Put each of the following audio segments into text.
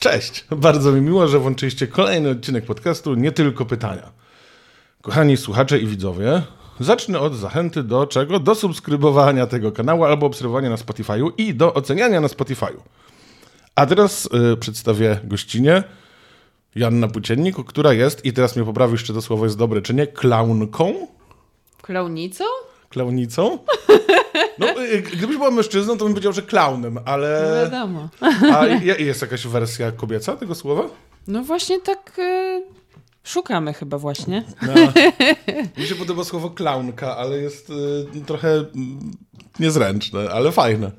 Cześć! Bardzo mi miło, że włączyliście kolejny odcinek podcastu Nie tylko pytania. Kochani słuchacze i widzowie, zacznę od zachęty do czego? Do subskrybowania tego kanału albo obserwowania na Spotify'u i do oceniania na Spotify'u. A teraz y, przedstawię gościnie Janna Płóciennik, która jest, i teraz mnie poprawisz, czy to słowo jest dobre, czy nie, klaunką? Klaunicą? Klaunicą? No, y, gdybyś była mężczyzną, to bym powiedział, że klaunem, No ale... wiadomo. A je- jest jakaś wersja kobieca tego słowa? No właśnie tak y, szukamy chyba właśnie. No. Mi się podoba słowo klaunka, ale jest y, trochę mm, niezręczne, ale fajne.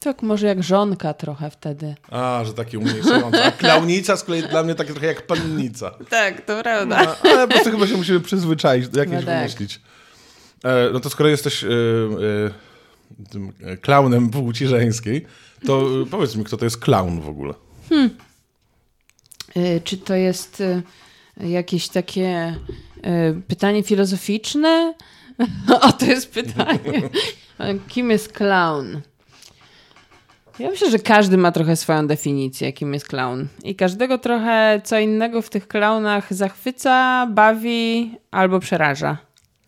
Tak może jak żonka trochę wtedy. A, że takie umniejszające. A klaunica z kolei dla mnie takie trochę jak pannica. Tak, to prawda. A, ale po prostu chyba się musimy przyzwyczaić, do jakieś No tak. wymyślić. E, no to skoro jesteś y, y, tym e, klaunem płci żeńskiej, to y, powiedz mi, kto to jest klaun w ogóle? Y, czy to jest jakieś takie pytanie filozoficzne? o, to jest pytanie. Kim jest clown? Ja myślę, że każdy ma trochę swoją definicję, kim jest clown. I każdego trochę co innego w tych klaunach zachwyca, bawi albo przeraża.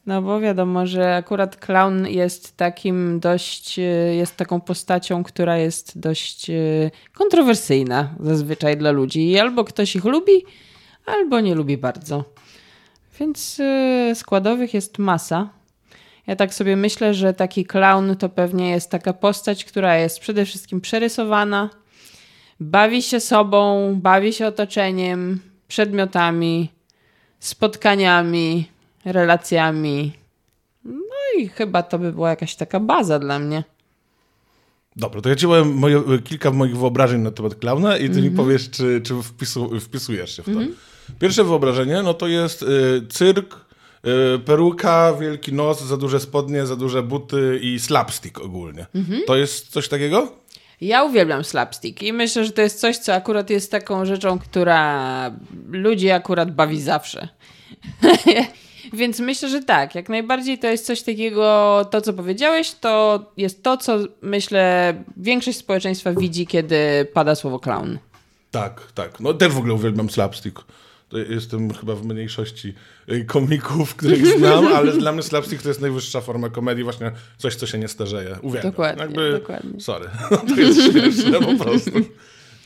No bo wiadomo, że akurat clown jest takim dość, y, jest taką postacią, która jest dość y, kontrowersyjna zazwyczaj dla ludzi. I albo ktoś ich lubi, albo nie lubi bardzo. Więc y, składowych jest masa. Ja tak sobie myślę, że taki clown to pewnie jest taka postać, która jest przede wszystkim przerysowana, bawi się sobą, bawi się otoczeniem, przedmiotami, spotkaniami, relacjami. No i chyba to by była jakaś taka baza dla mnie. Dobra, to ja ci powiem moje, kilka moich wyobrażeń na temat klauna i ty Mhm. mi powiesz, czy, czy wpisu, wpisujesz się w to. Pierwsze wyobrażenie, no to jest y, cyrk, peruka, wielki nos, za duże spodnie, za duże buty i slapstick ogólnie. Mhm. To jest coś takiego? Ja uwielbiam slapstick i myślę, że to jest coś, co akurat jest taką rzeczą, która ludzi akurat bawi zawsze. Więc myślę, że tak, jak najbardziej to jest coś takiego, to co powiedziałeś, to jest to, co myślę większość społeczeństwa widzi, kiedy pada słowo clown. Tak, tak. No też w ogóle uwielbiam slapstick. Jestem chyba w mniejszości y, komików, których znam, ale dla mnie slapstick to jest najwyższa forma komedii, właśnie coś, co się nie starzeje. Uwielbiam. Dokładnie, Jakby, dokładnie. Sorry, to jest śmieszne po prostu.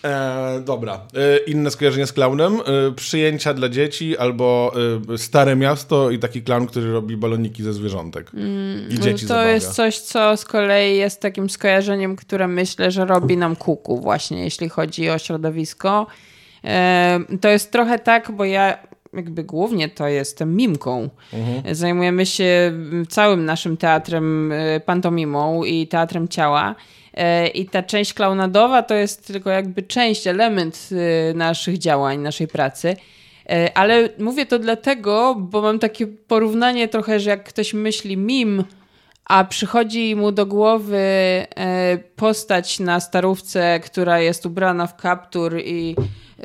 E, dobra, e, inne skojarzenie z klaunem. E, przyjęcia dla dzieci albo e, stare miasto i taki klaun, który robi baloniki ze zwierzątek. I dzieci Mm, to zabawia. jest coś, co z kolei jest takim skojarzeniem, które myślę, że robi nam kuku właśnie, jeśli chodzi o środowisko. To jest trochę tak, bo ja jakby głównie to jestem mimką. Zajmujemy się całym naszym teatrem e, pantomimą i teatrem ciała. E, I ta część klaunadowa to jest tylko jakby część, element e, naszych działań, naszej pracy. Ale mówię to dlatego, bo mam takie porównanie trochę, że jak ktoś myśli mim, a przychodzi mu do głowy postać na starówce, która jest ubrana w kaptur i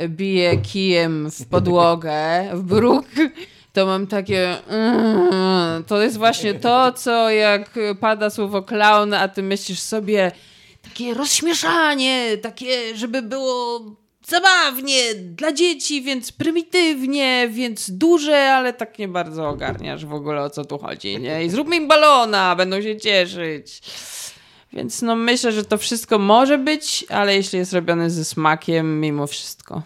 bije kijem w podłogę, w bruk, to mam takie. Mm, to jest właśnie to, co jak pada słowo clown, a ty myślisz sobie takie rozśmieszanie, takie, żeby było zabawnie dla dzieci, więc prymitywnie, więc duże, ale tak nie bardzo ogarniasz w ogóle o co tu chodzi, nie? I zróbmy im balona, będą się cieszyć. Więc no myślę, że to wszystko może być, ale jeśli jest robione ze smakiem, mimo wszystko.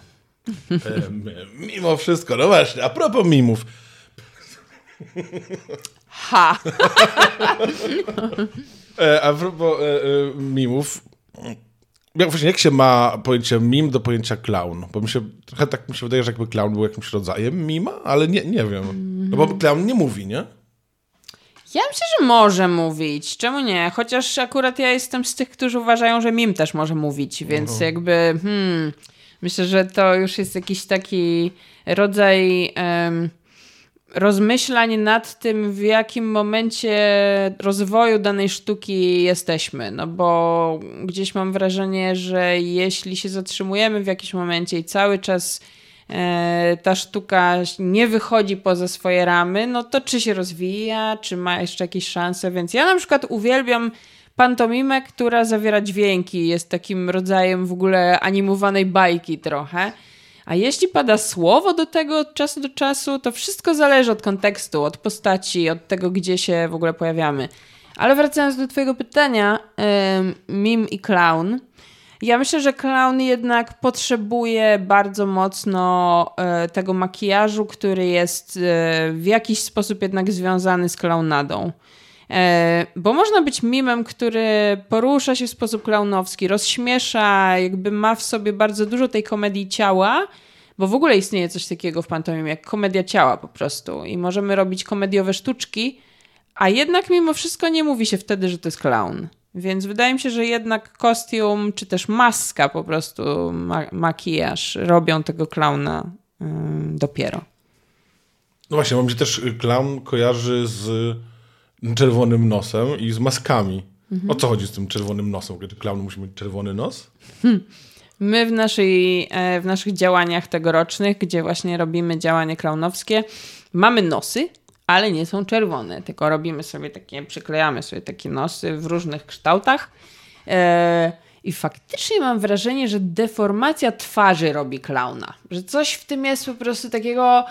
Mimo wszystko, no właśnie, a propos mimów. Ha! E, a propos e, e, mimów, jak, właśnie, jak się ma pojęcie mim do pojęcia clown? Bo mi się, trochę tak mi się wydaje, że jakby clown był jakimś rodzajem mima, ale nie, nie wiem. No bo clown nie mówi, nie? Ja myślę, że może mówić. Czemu nie? Chociaż akurat ja jestem z tych, którzy uważają, że mim też może mówić, więc jakby hmm, myślę, że to już jest jakiś taki rodzaj em, rozmyślań nad tym, w jakim momencie rozwoju danej sztuki jesteśmy. No bo gdzieś mam wrażenie, że jeśli się zatrzymujemy w jakimś momencie i cały czas ta sztuka nie wychodzi poza swoje ramy, no to czy się rozwija, czy ma jeszcze jakieś szanse, więc ja na przykład uwielbiam pantomimę, która zawiera dźwięki, jest takim rodzajem w ogóle animowanej bajki trochę. A jeśli pada słowo do tego od czasu do czasu, to wszystko zależy od kontekstu, od postaci, od tego, gdzie się w ogóle pojawiamy. Ale wracając do Twojego pytania, mim i clown. Ja myślę, że clown jednak potrzebuje bardzo mocno e, tego makijażu, który jest e, w jakiś sposób jednak związany z klaunadą. E, bo można być mimem, który porusza się w sposób klaunowski, rozśmiesza, jakby ma w sobie bardzo dużo tej komedii ciała, bo w ogóle istnieje coś takiego w pantomimie jak komedia ciała po prostu. I możemy robić komediowe sztuczki, a jednak mimo wszystko nie mówi się wtedy, że to jest clown. Więc wydaje mi się, że jednak kostium, czy też maska po prostu, ma makijaż robią tego klauna dopiero. No właśnie, mam się też clown kojarzy z czerwonym nosem i z maskami. Mhm. O co chodzi z tym czerwonym nosem? Czy clown musi mieć czerwony nos? Hmm. My w, naszej, e, w naszych działaniach tegorocznych, gdzie właśnie robimy działania klaunowskie, mamy nosy, ale nie są czerwone, tylko robimy sobie takie, przyklejamy sobie takie nosy w różnych kształtach. E, I faktycznie mam wrażenie, że deformacja twarzy robi klauna. Że coś w tym jest po prostu takiego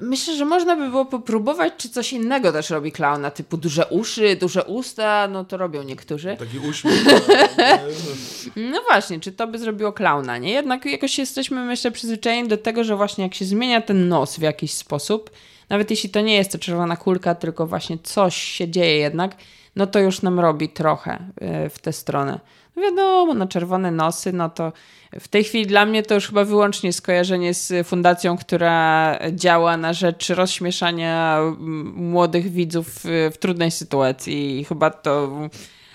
Myślę, że można by było popróbować, czy coś innego też robi klauna, typu duże uszy, duże usta, no to robią niektórzy. Taki uśmiech. no właśnie, czy to by zrobiło klauna, nie? Jednak jakoś jesteśmy, myślę, przyzwyczajeni do tego, że właśnie jak się zmienia ten nos w jakiś sposób, nawet jeśli to nie jest to czerwona kulka, tylko właśnie coś się dzieje jednak, no to już nam robi trochę e, w tę stronę. No wiadomo, no czerwone nosy, no to w tej chwili dla mnie to już chyba wyłącznie skojarzenie z fundacją, która działa na rzecz rozśmieszania młodych widzów w, w trudnej sytuacji i chyba to...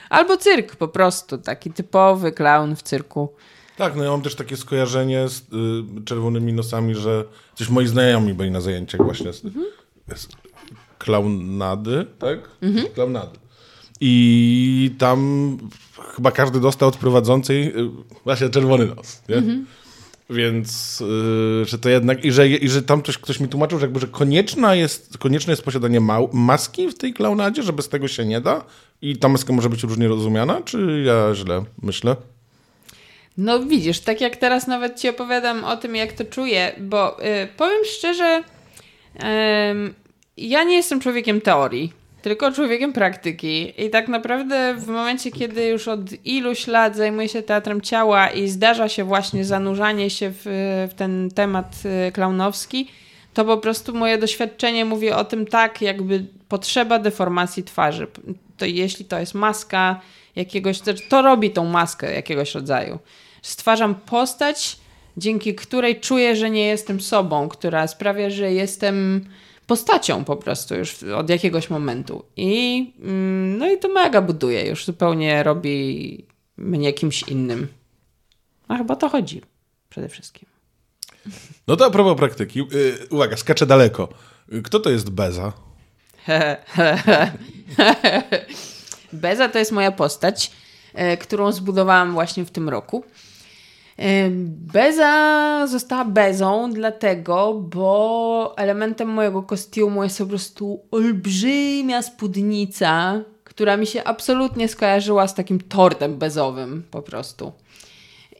Albo cyrk po prostu, taki typowy clown w cyrku. Tak, no ja mam też takie skojarzenie z y, czerwonymi nosami, że coś moi znajomi byli na zajęciach właśnie z, mhm. z klaunady, tak? Mhm. Klaunady. I tam chyba każdy dostał od prowadzącej y, właśnie czerwony nos, nie? Mhm. Więc, yy, że to jednak, i że, i że tam ktoś, ktoś mi tłumaczył, że jakby, że konieczna jest, konieczne jest posiadanie maski w tej klaunadzie, że bez tego się nie da i ta maska może być różnie rozumiana, czy ja źle myślę? No widzisz, tak jak teraz nawet ci opowiadam o tym, jak to czuję, bo yy, powiem szczerze, yy, ja nie jestem człowiekiem teorii tylko człowiekiem praktyki. I tak naprawdę w momencie, kiedy już od iluś lat zajmuję się teatrem ciała i zdarza się właśnie zanurzanie się w, w ten temat y, klaunowski, to po prostu moje doświadczenie mówi o tym tak, jakby potrzeba deformacji twarzy. To jeśli to jest maska jakiegoś, to robi tą maskę jakiegoś rodzaju. Stwarzam postać, dzięki której czuję, że nie jestem sobą, która sprawia, że jestem postacią po prostu już od jakiegoś momentu. I, mm, no i to mega buduje, już zupełnie robi mnie kimś innym. A chyba to chodzi przede wszystkim. No to a propos praktyki. Yy, uwaga, skaczę daleko. Kto to jest Beza? Beza to jest moja postać, e, którą zbudowałam właśnie w tym roku. Beza została bezą, dlatego, bo elementem mojego kostiumu jest po prostu olbrzymia spódnica, która mi się absolutnie skojarzyła z takim tortem bezowym po prostu.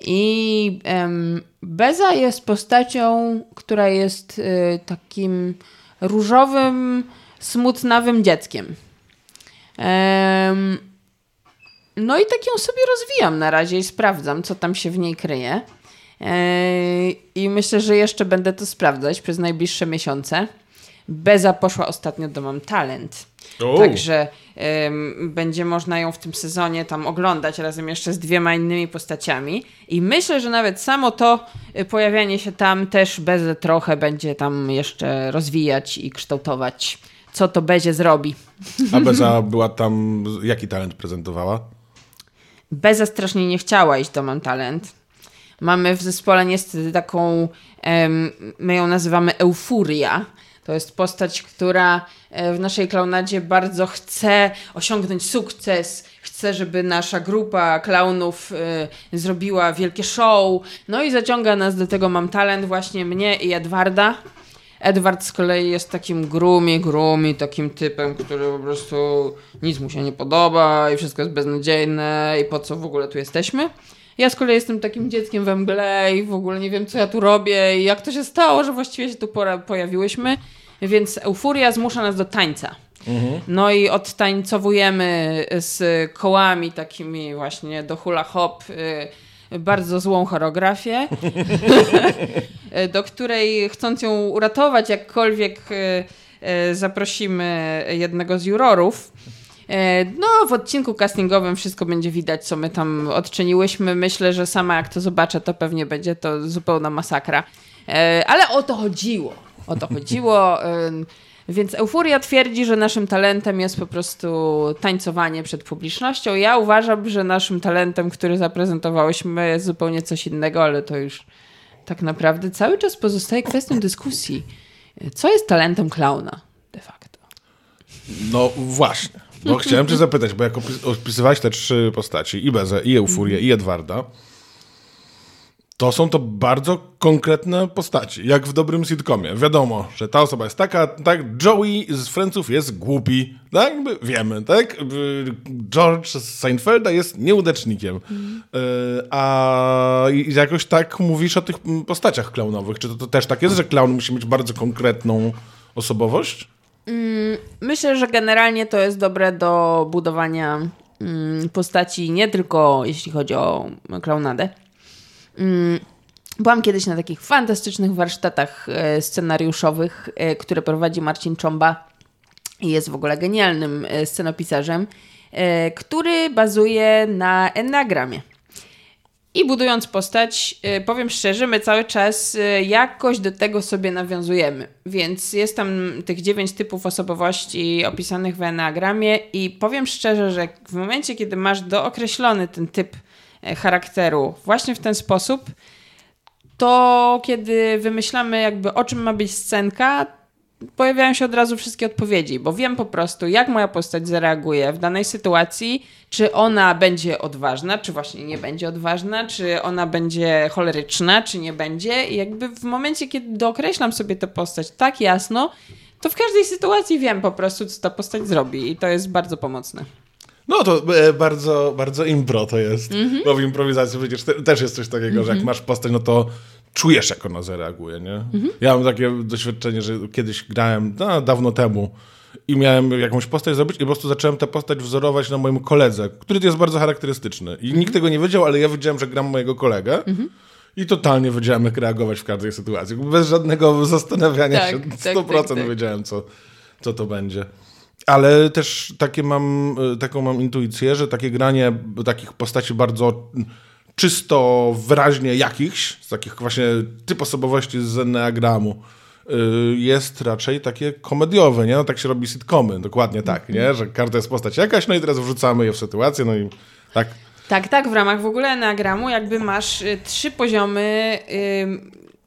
I um, Beza jest postacią, która jest y, takim różowym, smutnawym dzieckiem. Um, no i tak ją sobie rozwijam na razie i sprawdzam, co tam się w niej kryje. I myślę, że jeszcze będę to sprawdzać przez najbliższe miesiące. Beza poszła ostatnio do Mam Talent. Także um, będzie można ją w tym sezonie tam oglądać razem jeszcze z dwiema innymi postaciami. I myślę, że nawet samo to y, pojawianie się tam też Bezę trochę będzie tam jeszcze rozwijać i kształtować, co to Bezie zrobi. A Beza była tam, jaki talent prezentowała? Beza strasznie nie chciała iść do Mam Talent. Mamy w zespole niestety taką, my ją nazywamy eufuria. To jest postać, która e, w naszej klaunadzie bardzo chce osiągnąć sukces, chce, żeby nasza grupa klaunów y, zrobiła wielkie show. No i zaciąga nas do tego Mam Talent, właśnie mnie i Edwarda. Edward z kolei jest takim grumi, grumi, takim typem, który po prostu nic mu się nie podoba i wszystko jest beznadziejne i po co w ogóle tu jesteśmy. Ja z kolei jestem takim dzieckiem we mgle i w ogóle nie wiem, co ja tu robię i jak to się stało, że właściwie się tu pojawiłyśmy. Więc euforia zmusza nas do tańca. No i odtańcowujemy z kołami takimi właśnie do hula hop y, bardzo złą choreografię, do której chcąc ją uratować jakkolwiek y, y, zaprosimy jednego z jurorów. No, w odcinku castingowym wszystko będzie widać, co my tam odczyniłyśmy. Myślę, że sama jak to zobaczę, to pewnie będzie to zupełna masakra. Ale o to chodziło. O to chodziło. Więc Euforia twierdzi, że naszym talentem jest po prostu tańcowanie przed publicznością. Ja uważam, że naszym talentem, który zaprezentowałyśmy, jest zupełnie coś innego, ale to już tak naprawdę cały czas pozostaje kwestią dyskusji. Co jest talentem klauna de facto? No właśnie. Bo chciałem cię zapytać, bo jak opisywałeś te trzy postaci, i Bezę, i Eufurię, i Edwarda, to są to bardzo konkretne postaci, jak w dobrym sitcomie. Wiadomo, że ta osoba jest taka, tak, Joey z Friendsów jest głupi, tak, wiemy, tak? George z Seinfelda jest nieudecznikiem. Mm. A jakoś tak mówisz o tych postaciach klaunowych. Czy to, to też tak jest, że klaun musi mieć bardzo konkretną osobowość? Mm, myślę, że generalnie to jest dobre do budowania mm, postaci, nie tylko jeśli chodzi o klaunadę byłam kiedyś na takich fantastycznych warsztatach e, scenariuszowych, e, które prowadzi Marcin Czomba i jest w ogóle genialnym e, scenopisarzem, który bazuje na enagramie. I budując postać, powiem szczerze, my cały czas jakoś do tego sobie nawiązujemy. Więc jest tam tych dziewięć typów osobowości opisanych w enagramie i powiem szczerze, że w momencie, kiedy masz dookreślony ten typ charakteru właśnie w ten sposób, to kiedy wymyślamy jakby o czym ma być scenka, pojawiają się od razu wszystkie odpowiedzi, bo wiem po prostu, jak moja postać zareaguje w danej sytuacji, czy ona będzie odważna, czy właśnie nie będzie odważna, czy ona będzie choleryczna, czy nie będzie. I jakby w momencie, kiedy dookreślam sobie tę postać tak jasno, to w każdej sytuacji wiem po prostu, co ta postać zrobi i to jest bardzo pomocne. No to e, bardzo, bardzo impro to jest. Mm -hmm. Bo w improwizacji przecież te, też jest coś takiego, mm -hmm. że jak mhm. masz postać, no to czujesz, jak ona zareaguje, nie? Mm -hmm. Ja mam takie doświadczenie, że kiedyś grałem, no, dawno temu, i miałem jakąś postać zrobić i po prostu zacząłem tę postać wzorować na moim koledze, który jest bardzo charakterystyczny. I nikt tego nie wiedział, ale ja wiedziałem, że gram mojego kolegę. I totalnie wiedziałem, jak reagować w każdej sytuacji. Bez żadnego zastanawiania tak, się. 100% tak, tak, tak. wiedziałem, co, co to będzie. Ale też takie mam, e, taką mam intuicję, że takie granie takich postaci bardzo czysto, wyraźnie jakichś, z takich właśnie typ osobowości z Enneagramu, e, jest raczej takie komediowe, nie? No tak się robi sitcomy, dokładnie tak, nie? Że każda jest postać jakaś, no i teraz wrzucamy je w sytuację, no i tak. Tak, tak, w ramach w ogóle Enneagramu jakby masz y, trzy poziomy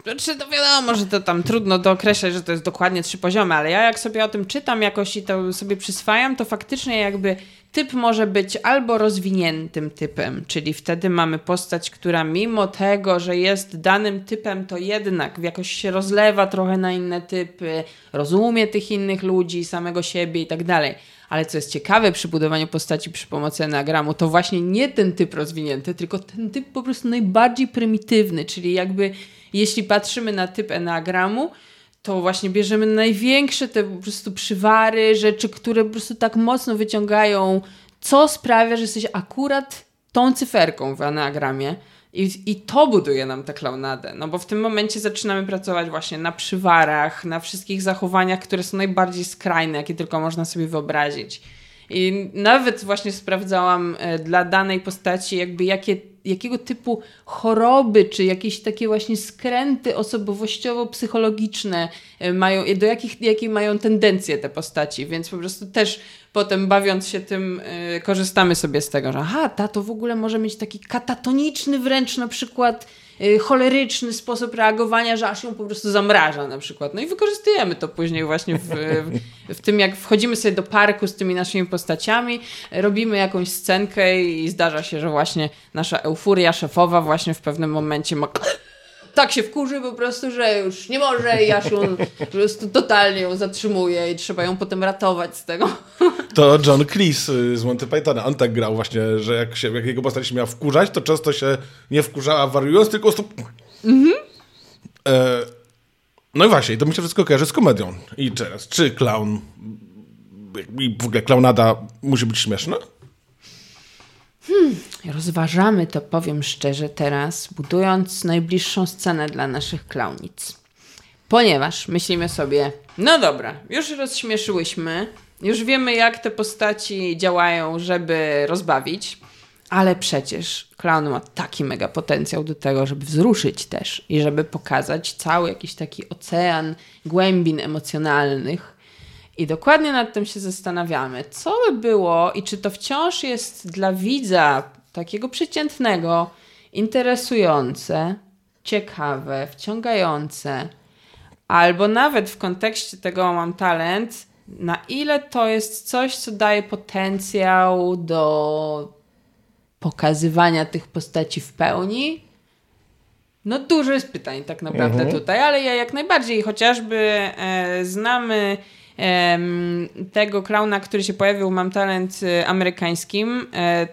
znaczy, to wiadomo, że to tam trudno dookreślać, że to jest dokładnie trzy poziomy, ale ja jak sobie o tym czytam jakoś i to sobie przyswajam, to faktycznie jakby typ może być albo rozwiniętym typem, czyli wtedy mamy postać, która mimo tego, że jest danym typem, to jednak jakoś się rozlewa trochę na inne typy, rozumie tych innych ludzi, samego siebie i tak dalej. Ale co jest ciekawe przy budowaniu postaci przy pomocy enagramu, to właśnie nie ten typ rozwinięty, tylko ten typ po prostu najbardziej prymitywny, czyli jakby jeśli patrzymy na typ enagramu, to właśnie bierzemy największe te po prostu przywary, rzeczy, które po prostu tak mocno wyciągają, co sprawia, że jesteś akurat tą cyferką w enagramie. I, I to buduje nam tę klaunadę, no bo w tym momencie zaczynamy pracować właśnie na przywarach, na wszystkich zachowaniach, które są najbardziej skrajne, jakie tylko można sobie wyobrazić. I nawet właśnie sprawdzałam e, dla danej postaci, jakby jakie jakiego typu choroby, czy jakieś takie właśnie skręty osobowościowo-psychologiczne e, mają, do jakich, jakie mają tendencje te postaci, więc po prostu też potem bawiąc się tym yy, korzystamy sobie z tego, że aha, ta to w ogóle może mieć taki katatoniczny wręcz na przykład choleryczny sposób reagowania, że aż ją po prostu zamraża na przykład. No i wykorzystujemy to później właśnie w, w, tym, jak wchodzimy sobie do parku z tymi naszymi postaciami, robimy jakąś scenkę i zdarza się, że właśnie nasza euforia szefowa właśnie w pewnym momencie ma tak się wkurzy po prostu, że już nie może i aż ją po prostu totalnie ją zatrzymuje i trzeba ją potem ratować z tego. To John Cleese y, z Monty Pythona, on tak grał właśnie, że jak, się, jak jego postać się miała wkurzać, to często się nie wkurzała wariując, tylko prostu... Mhm. E, no i właśnie, to mi się wszystko kojarzy z komedią. I teraz, czy clown i w ogóle klaunada musi być śmieszna? Hmm, rozważamy to, powiem szczerze, teraz, budując najbliższą scenę dla naszych klaunic. Ponieważ myślimy sobie, no dobra, już rozśmieszyłyśmy, już wiemy, jak te postaci działają, żeby rozbawić, ale przecież clown ma taki mega potencjał do tego, żeby wzruszyć też i żeby pokazać cały jakiś taki ocean głębin emocjonalnych. I dokładnie nad tym się zastanawiamy, co by było i czy to wciąż jest dla widza takiego przeciętnego, interesujące, ciekawe, wciągające, albo nawet w kontekście tego mam talent, na ile to jest coś, co daje potencjał do pokazywania tych postaci w pełni. No dużo jest pytań tak naprawdę Mhm. tutaj, ale ja jak najbardziej chociażby e, znamy tego klauna, który się pojawił Mam Talent e, amerykańskim.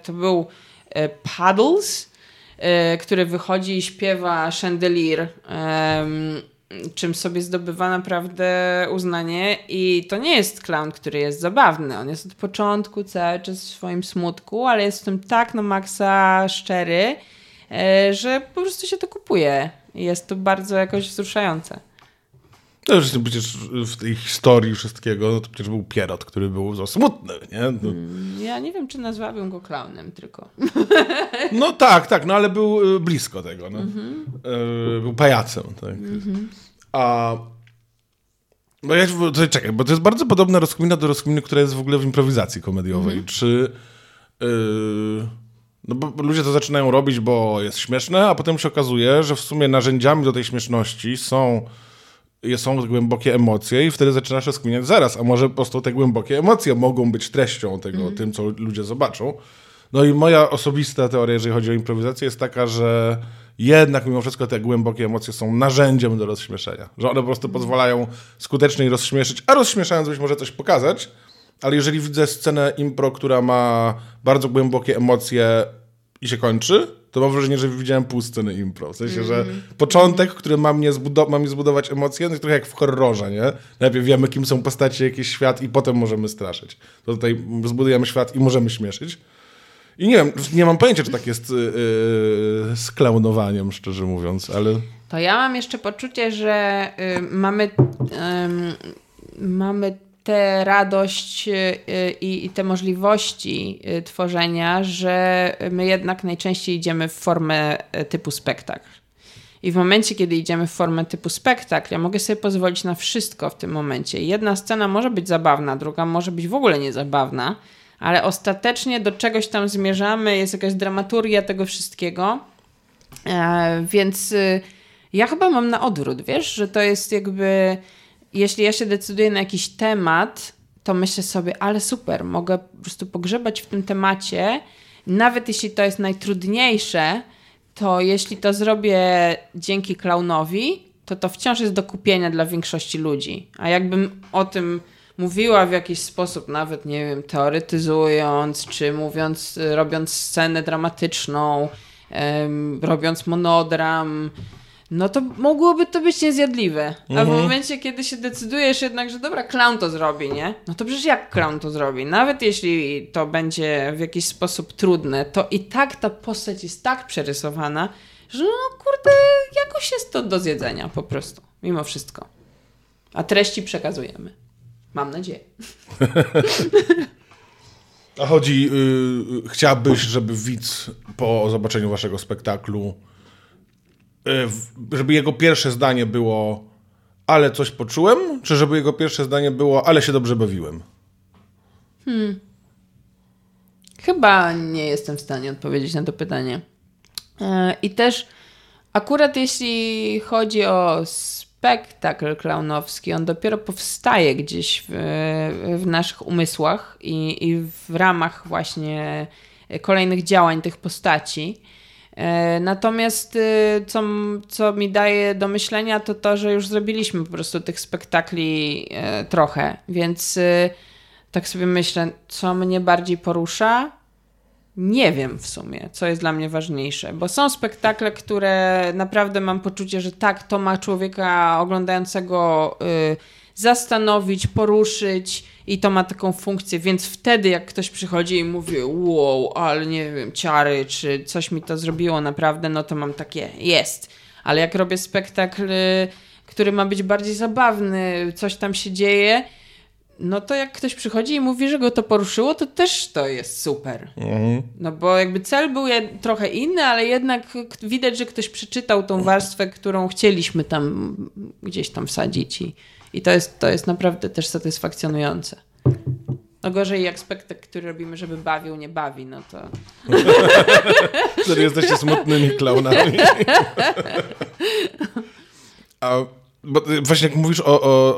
To był e, Paddles, e, który wychodzi i śpiewa Chandelier, czym sobie zdobywa naprawdę uznanie. I to nie jest clown, który jest zabawny. On jest od początku cały czas w swoim smutku, ale jest w tym tak na maksa szczery, e, że po prostu się to kupuje. Jest to bardzo jakoś wzruszające. No już przecież w tej historii wszystkiego, no to przecież był Pierrot, który był za smutny, nie? No, Ja nie wiem, czy nazwałabym go klaunem tylko. no tak, tak, no ale był y, blisko tego, no. Mhm. Y, był pajacem, tak. A... No ja tutaj czekaj, bo to jest bardzo podobna rozkmina do rozkminy, która jest w ogóle w improwizacji komediowej. Mhm. Czy... y, no bo ludzie to zaczynają robić, bo jest śmieszne, a potem się okazuje, że w sumie narzędziami do tej śmieszności są są głębokie emocje i wtedy zaczynasz rozkminiać zaraz, a może po prostu te głębokie emocje mogą być treścią tego, tym, co ludzie zobaczą. No i moja osobista teoria, jeżeli chodzi o improwizację, jest taka, że jednak mimo wszystko te głębokie emocje są narzędziem do rozśmieszenia. Że one po prostu pozwalają skutecznie rozśmieszyć, a rozśmieszając być może coś pokazać, ale jeżeli widzę scenę impro, która ma bardzo głębokie emocje i się kończy, to mam wrażenie, że widziałem pół sceny impro. W sensie, że początek, który ma mnie, zbudo- ma mi zbudować emocje, no jest trochę jak w horrorze, nie? Najpierw wiemy, kim są postacie, jakiś świat i potem możemy straszyć. To tutaj zbudujemy świat i możemy śmieszyć. I nie wiem, nie mam pojęcia, czy tak jest yy, yy, z klaunowaniem, szczerze mówiąc, ale... To ja mam jeszcze poczucie, że y, mamy, ym, mamy tę radość y, i, i te możliwości y, tworzenia, że my jednak najczęściej idziemy w formę y, typu spektakl. I w momencie, kiedy idziemy w formę typu spektakl, ja mogę sobie pozwolić na wszystko w tym momencie. Jedna scena może być zabawna, druga może być w ogóle niezabawna, ale ostatecznie do czegoś tam zmierzamy, jest jakaś dramaturgia tego wszystkiego. E, więc y, ja chyba mam na odwrót, wiesz, że to jest jakby, jeśli ja się decyduję na jakiś temat, to myślę sobie, ale super, mogę po prostu pogrzebać w tym temacie, nawet jeśli to jest najtrudniejsze, to jeśli to zrobię dzięki klaunowi, to to wciąż jest do kupienia dla większości ludzi. A jakbym o tym mówiła w jakiś sposób, nawet nie wiem, teoretyzując, czy mówiąc, robiąc scenę dramatyczną, em, robiąc monodram, no to mogłoby to być niezjadliwe. A w momencie, kiedy się decydujesz jednak, że dobra, clown to zrobi, nie? No to przecież jak clown to zrobi? Nawet jeśli to będzie w jakiś sposób trudne, to i tak ta postać jest tak przerysowana, że no kurde, jakoś jest to do zjedzenia po prostu, mimo wszystko. A treści przekazujemy. Mam nadzieję. A chodzi, yy, chciałbyś, żeby widz po zobaczeniu waszego spektaklu, żeby jego pierwsze zdanie było ale coś poczułem, czy żeby jego pierwsze zdanie było ale się dobrze bawiłem? Chyba nie jestem w stanie odpowiedzieć na to pytanie. E, I też Akurat jeśli chodzi o spektakl klaunowski, on dopiero powstaje gdzieś w, w naszych umysłach i, i w ramach właśnie kolejnych działań tych postaci. E, natomiast y, co, co mi daje do myślenia, to to, że już zrobiliśmy po prostu tych spektakli e, trochę, więc y, tak sobie myślę, co mnie bardziej porusza. Nie wiem w sumie, co jest dla mnie ważniejsze, bo są spektakle, które naprawdę mam poczucie, że tak, to ma człowieka oglądającego y, zastanowić, poruszyć i to ma taką funkcję, więc wtedy jak ktoś przychodzi i mówi wow, ale nie wiem, ciary, czy coś mi to zrobiło naprawdę, no to mam takie, jest. Ale jak robię spektakl, y, który ma być bardziej zabawny, coś tam się dzieje, no to jak ktoś przychodzi i mówi, że go to poruszyło, to też to jest super. Mhm. No bo jakby cel był trochę inny, ale jednak widać, że ktoś przeczytał tą warstwę, którą chcieliśmy tam gdzieś tam wsadzić i, i to, jest, to jest naprawdę też satysfakcjonujące. No gorzej jak spektakl, który robimy, żeby bawił, nie bawi, no to... Wtedy jesteście smutnymi klaunami. A bo właśnie jak mówisz o, o,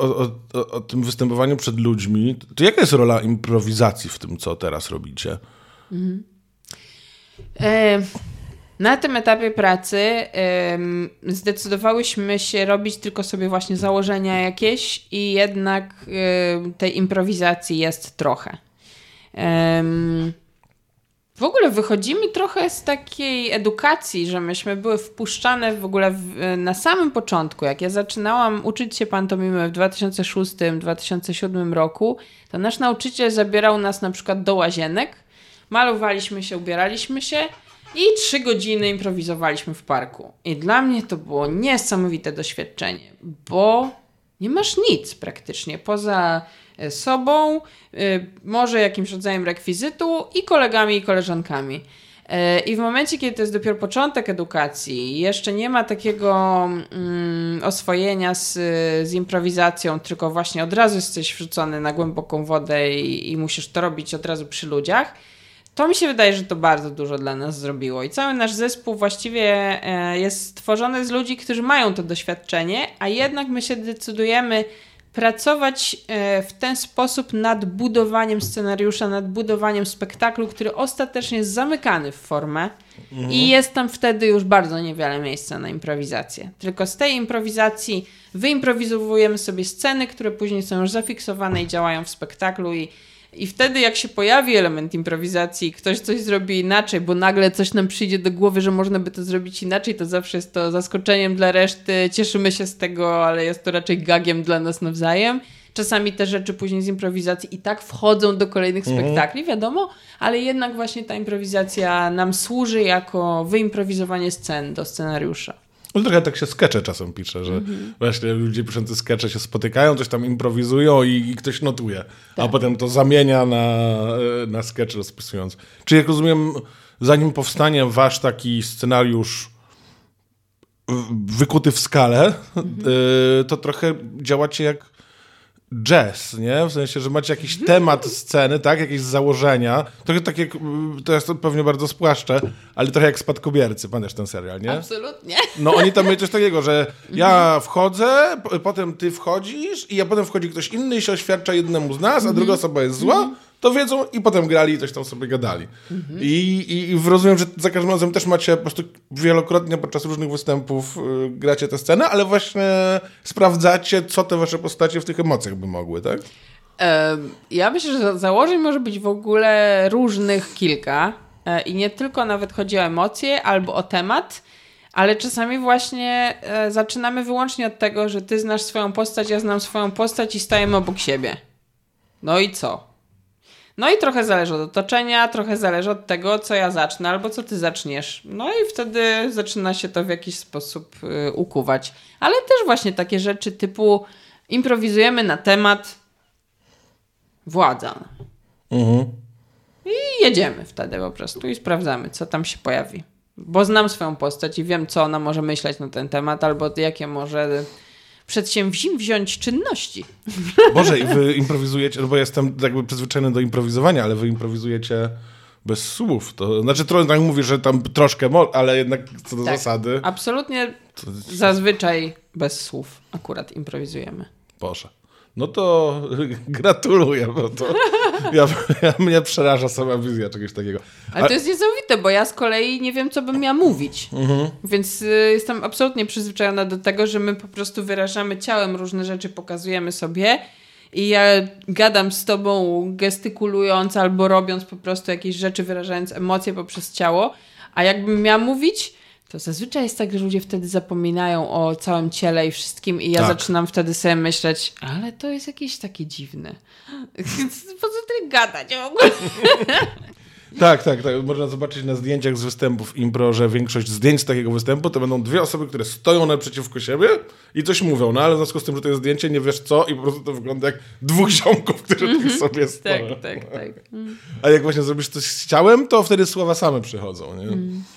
o, o, tym występowaniu przed ludźmi, to jaka jest rola improwizacji w tym, co teraz robicie? Mhm. E, na tym etapie pracy e, zdecydowałyśmy się robić tylko sobie właśnie założenia jakieś i jednak tej improwizacji jest trochę. W ogóle wychodzimy trochę z takiej edukacji, że myśmy były wpuszczane w ogóle w, na samym początku. Jak ja zaczynałam uczyć się pantomimy w 2006-2007 roku, to nasz nauczyciel zabierał nas na przykład do łazienek, malowaliśmy się, ubieraliśmy się i trzy godziny improwizowaliśmy w parku. I dla mnie to było niesamowite doświadczenie, bo nie masz nic praktycznie poza E, sobą, e, może jakimś rodzajem rekwizytu i kolegami i koleżankami. E, I w momencie, kiedy to jest dopiero początek edukacji, jeszcze nie ma takiego mm, oswojenia z, z improwizacją, tylko właśnie od razu jesteś wrzucony na głęboką wodę i, i musisz to robić od razu przy ludziach, to mi się wydaje, że to bardzo dużo dla nas zrobiło. I cały nasz zespół właściwie jest stworzony z ludzi, którzy mają to doświadczenie, a jednak my się decydujemy pracować e, w ten sposób nad budowaniem scenariusza, nad budowaniem spektaklu, który ostatecznie jest zamykany w formę mhm. i jest tam wtedy już bardzo niewiele miejsca na improwizację. Tylko z tej improwizacji wyimprowizowujemy sobie sceny, które później są już zafiksowane i działają w spektaklu i i wtedy, jak się pojawi element improwizacji, ktoś coś zrobi inaczej, bo nagle coś nam przyjdzie do głowy, że można by to zrobić inaczej, to zawsze jest to zaskoczeniem dla reszty. Cieszymy się z tego, ale jest to raczej gagiem dla nas nawzajem. Czasami te rzeczy później z improwizacji i tak wchodzą do kolejnych mhm. spektakli, wiadomo, ale jednak właśnie ta improwizacja nam służy jako wyimprowizowanie scen do scenariusza. No trochę tak się skecze czasem pisze, że mhm. właśnie ludzie piszący skecze się spotykają, coś tam improwizują i, i ktoś notuje, tak. a potem to zamienia na, e, na sketch rozpisując. Czy jak rozumiem, zanim powstanie wasz taki scenariusz wykuty w skale, mhm. to trochę działacie jak jazz, nie? W sensie, że macie jakiś temat sceny, tak? Jakieś założenia. Trochę tak jak, to jest to pewnie bardzo spłaszczę, ale trochę jak Spadkobiercy, pamiętasz ten serial, nie? Absolutnie. No oni tam mają coś takiego, że ja wchodzę, potem ty wchodzisz i a potem wchodzi ktoś inny i się oświadcza jednemu z nas, a druga osoba jest zła, to wiedzą i potem grali i coś tam sobie gadali. Mhm. I, i, I rozumiem, że za każdym razem też macie po prostu wielokrotnie podczas różnych występów y, gracie tę scenę, ale właśnie sprawdzacie, co te wasze postacie w tych emocjach by mogły, tak? Ja myślę, że założeń może być w ogóle różnych kilka e, i nie tylko nawet chodzi o emocje albo o temat, ale czasami właśnie e, zaczynamy wyłącznie od tego, że ty znasz swoją postać, ja znam swoją postać i stajemy obok siebie. No i co? No i trochę zależy od otoczenia, trochę zależy od tego, co ja zacznę albo co ty zaczniesz. No i wtedy zaczyna się to w jakiś sposób y, ukuwać. Ale też właśnie takie rzeczy typu improwizujemy na temat władza. Mhm. I jedziemy wtedy po prostu i sprawdzamy, co tam się pojawi. Bo znam swoją postać i wiem, co ona może myśleć na ten temat, albo jakie może przedsięwziąć czynności. Boże, i wy improwizujecie, no bo jestem jakby przyzwyczajony do improwizowania, ale wy improwizujecie bez słów. To znaczy, trochę tak mówisz, że tam troszkę, ale jednak co do Tak. zasady. Absolutnie To zazwyczaj bez słów akurat improwizujemy. Boże. No to gratuluję, bo to ja, ja, mnie przeraża sama wizja czegoś takiego. Ale A- to jest niesamowite, bo ja z kolei nie wiem, co bym miała mówić. Mhm. Więc y, jestem absolutnie przyzwyczajona do tego, że my po prostu wyrażamy ciałem różne rzeczy, pokazujemy sobie i ja gadam z tobą gestykulując albo robiąc po prostu jakieś rzeczy, wyrażając emocje poprzez ciało, a jakbym miała mówić, to zazwyczaj jest tak, że ludzie wtedy zapominają o całym ciele i wszystkim i ja Tak. zaczynam wtedy sobie myśleć, ale to jest jakieś takie dziwne. Po co tyle gadać w ogóle? Tak, tak, tak. Można zobaczyć na zdjęciach z występów impro, że większość zdjęć z takiego występu to będą dwie osoby, które stoją naprzeciwko siebie i coś mówią, no ale w związku z tym, że to jest zdjęcie, nie wiesz co i po prostu to wygląda jak dwóch ziomków, którzy tak sobie Tak, stoją. tak, tak. A jak właśnie zrobisz coś z ciałem, to wtedy słowa same przychodzą, nie? Sp-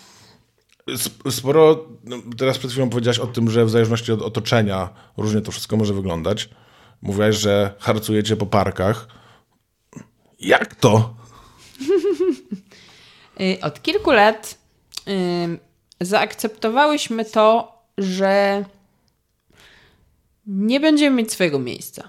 Sporo, no, teraz przed chwilą powiedziałaś o tym, że w zależności od otoczenia różnie to wszystko może wyglądać. Mówiłaś, że harcujecie po parkach. Jak to? Y, Od kilku lat ym, zaakceptowałyśmy to, że nie będziemy mieć swojego miejsca.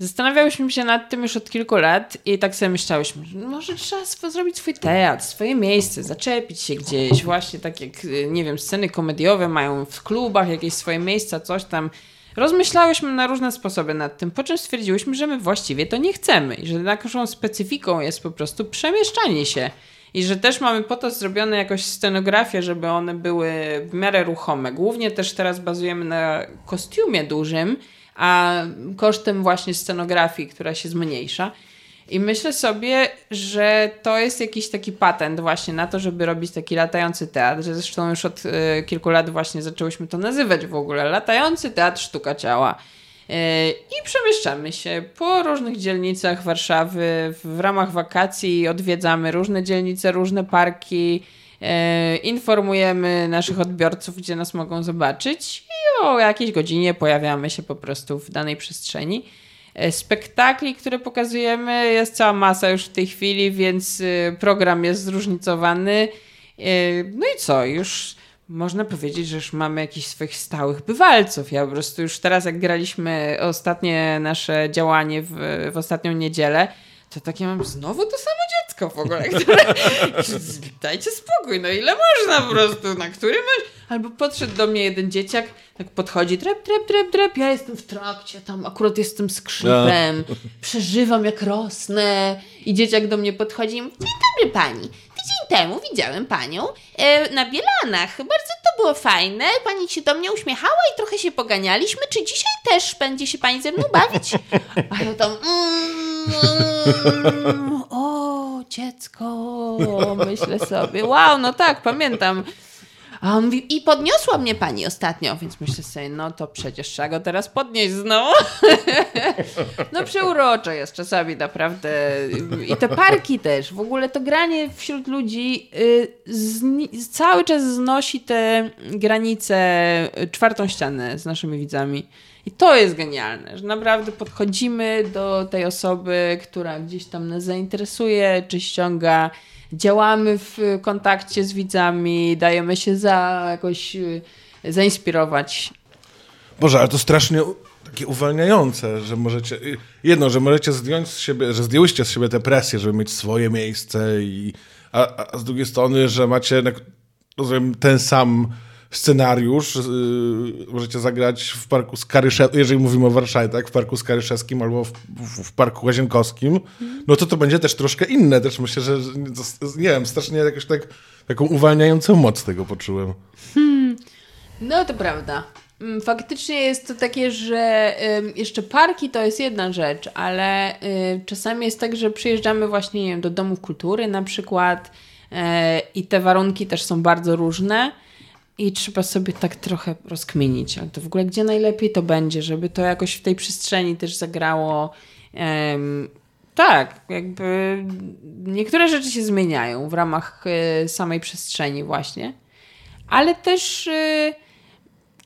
Zastanawiałyśmy się nad tym już od kilku lat i tak sobie myślałyśmy, że może trzeba swo- zrobić swój teatr, swoje miejsce, zaczepić się gdzieś, właśnie tak jak, y, nie wiem, sceny komediowe mają w klubach jakieś swoje miejsca, coś tam. Rozmyślałyśmy na różne sposoby nad tym, po czym stwierdziłyśmy, że my właściwie to nie chcemy i że naszą specyfiką jest po prostu przemieszczanie się. I że też mamy po to zrobione jakoś scenografię, żeby one były w miarę ruchome. Głównie też teraz bazujemy na kostiumie dużym, a kosztem właśnie scenografii, która się zmniejsza. I myślę sobie, że to jest jakiś taki patent właśnie na to, żeby robić taki latający teatr. Zresztą już od e, kilku lat właśnie zaczęłyśmy to nazywać w ogóle. Latający teatr sztuka ciała. E, I przemieszczamy się po różnych dzielnicach Warszawy. W ramach wakacji odwiedzamy różne dzielnice, różne parki. E, Informujemy naszych odbiorców, gdzie nas mogą zobaczyć, i o jakiejś godzinie pojawiamy się po prostu w danej przestrzeni. E, Spektakli, które pokazujemy, jest cała masa już w tej chwili, więc y, program jest zróżnicowany. E, No i co? Już można powiedzieć, że już mamy jakichś swoich stałych bywalców. Ja po prostu już teraz, jak graliśmy ostatnie nasze działanie w, w ostatnią niedzielę, to takie mam znowu to samo dziecko w ogóle, które... Dajcie spokój, no ile można po prostu, na którym... Albo podszedł do mnie jeden dzieciak, tak podchodzi, trep, trep, trep, trep, ja jestem w trakcie, tam akurat jestem skrzypem, przeżywam jak rosnę. I dzieciak do mnie podchodzi i mówi, dzień dobry pani, tydzień temu widziałem panią e, na Bielanach, bardzo to było fajne, pani się do mnie uśmiechała i trochę się poganialiśmy, czy dzisiaj też będzie się pani ze mną bawić? A ja tam, mm, mm, o dziecko, myślę sobie, wow, no tak, pamiętam. A on mówi, i podniosła mnie pani ostatnio, więc myślę sobie, no to przecież trzeba go teraz podnieść znowu. no przeurocze jest czasami naprawdę. I te parki też. W ogóle to granie wśród ludzi y, cały czas znosi te granice, y, czwartą ścianę z naszymi widzami. I to jest genialne, że naprawdę podchodzimy do tej osoby, która gdzieś tam nas zainteresuje, czy ściąga działamy w kontakcie z widzami, dajemy się za jakoś y, zainspirować. Boże, ale to strasznie takie uwalniające, że możecie... y, Jedno, że możecie zdjąć z siebie, że zdjęłyście z siebie tę presję, żeby mieć swoje miejsce i... A, a z drugiej strony, że macie rozumiem, ten sam scenariusz, yy, możecie zagrać w parku Skaryszewskim, jeżeli mówimy o Warszawie, tak, w parku Skaryszewskim albo w, w, parku Łazienkowskim, no to to będzie też troszkę inne, też myślę, że, nie wiem, strasznie jakoś tak, taką uwalniającą moc tego poczułem. No to prawda. Mm, Faktycznie jest to takie, że jeszcze parki to jest jedna rzecz, ale y, czasami jest tak, że przyjeżdżamy właśnie nie wiem, do domów kultury na przykład y, i te warunki też są bardzo różne i trzeba sobie tak trochę rozkminić, ale to w ogóle gdzie najlepiej to będzie, żeby to jakoś w tej przestrzeni też zagrało. Tak, jakby niektóre rzeczy się zmieniają w ramach y, samej przestrzeni właśnie, ale też... Y,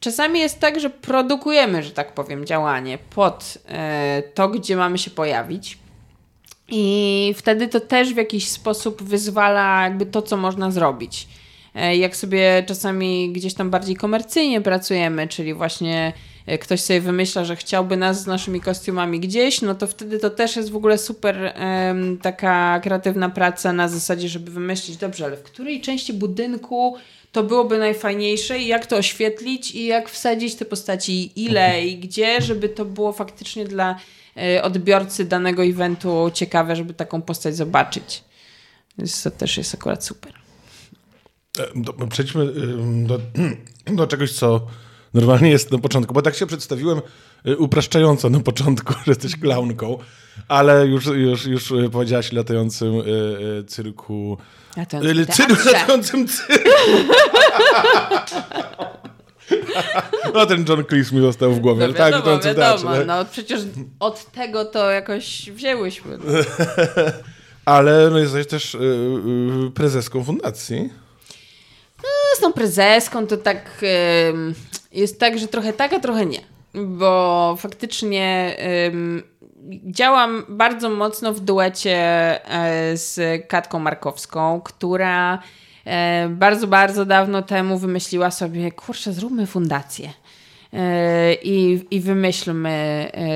Czasami jest tak, że produkujemy, że tak powiem, działanie pod e, to, gdzie mamy się pojawić. I wtedy to też w jakiś sposób wyzwala jakby to, co można zrobić. E, jak sobie czasami gdzieś tam bardziej komercyjnie pracujemy, czyli właśnie e, ktoś sobie wymyśla, że chciałby nas z naszymi kostiumami gdzieś, no to wtedy to też jest w ogóle super um, taka kreatywna praca na zasadzie, żeby wymyślić, dobrze, ale w której części budynku to byłoby najfajniejsze i jak to oświetlić i jak wsadzić te postaci, ile i gdzie, żeby to było faktycznie dla e, odbiorcy danego eventu ciekawe, żeby taką postać zobaczyć. Więc to też jest akurat super. E, do, przejdźmy do, do czegoś, co normalnie jest na początku, bo tak się przedstawiłem e, upraszczająco na początku, że jesteś klaunką, ale już, już, już powiedziałaś latającym cyrku. Latającym cyrku, latającym cyrku. No ten John Cleese mi został w głowie. No, tak, wiadomo, wiadomo. Tak. No przecież od tego to jakoś wzięłyśmy. Ale no, jesteś też prezeską fundacji. Z tą prezeską to tak jest tak, że trochę tak, a trochę nie. Bo faktycznie działam bardzo mocno w duecie e, z Katką Markowską, która e, bardzo, bardzo dawno temu wymyśliła sobie, kurczę, zróbmy fundację. E, I, I wymyślmy, e,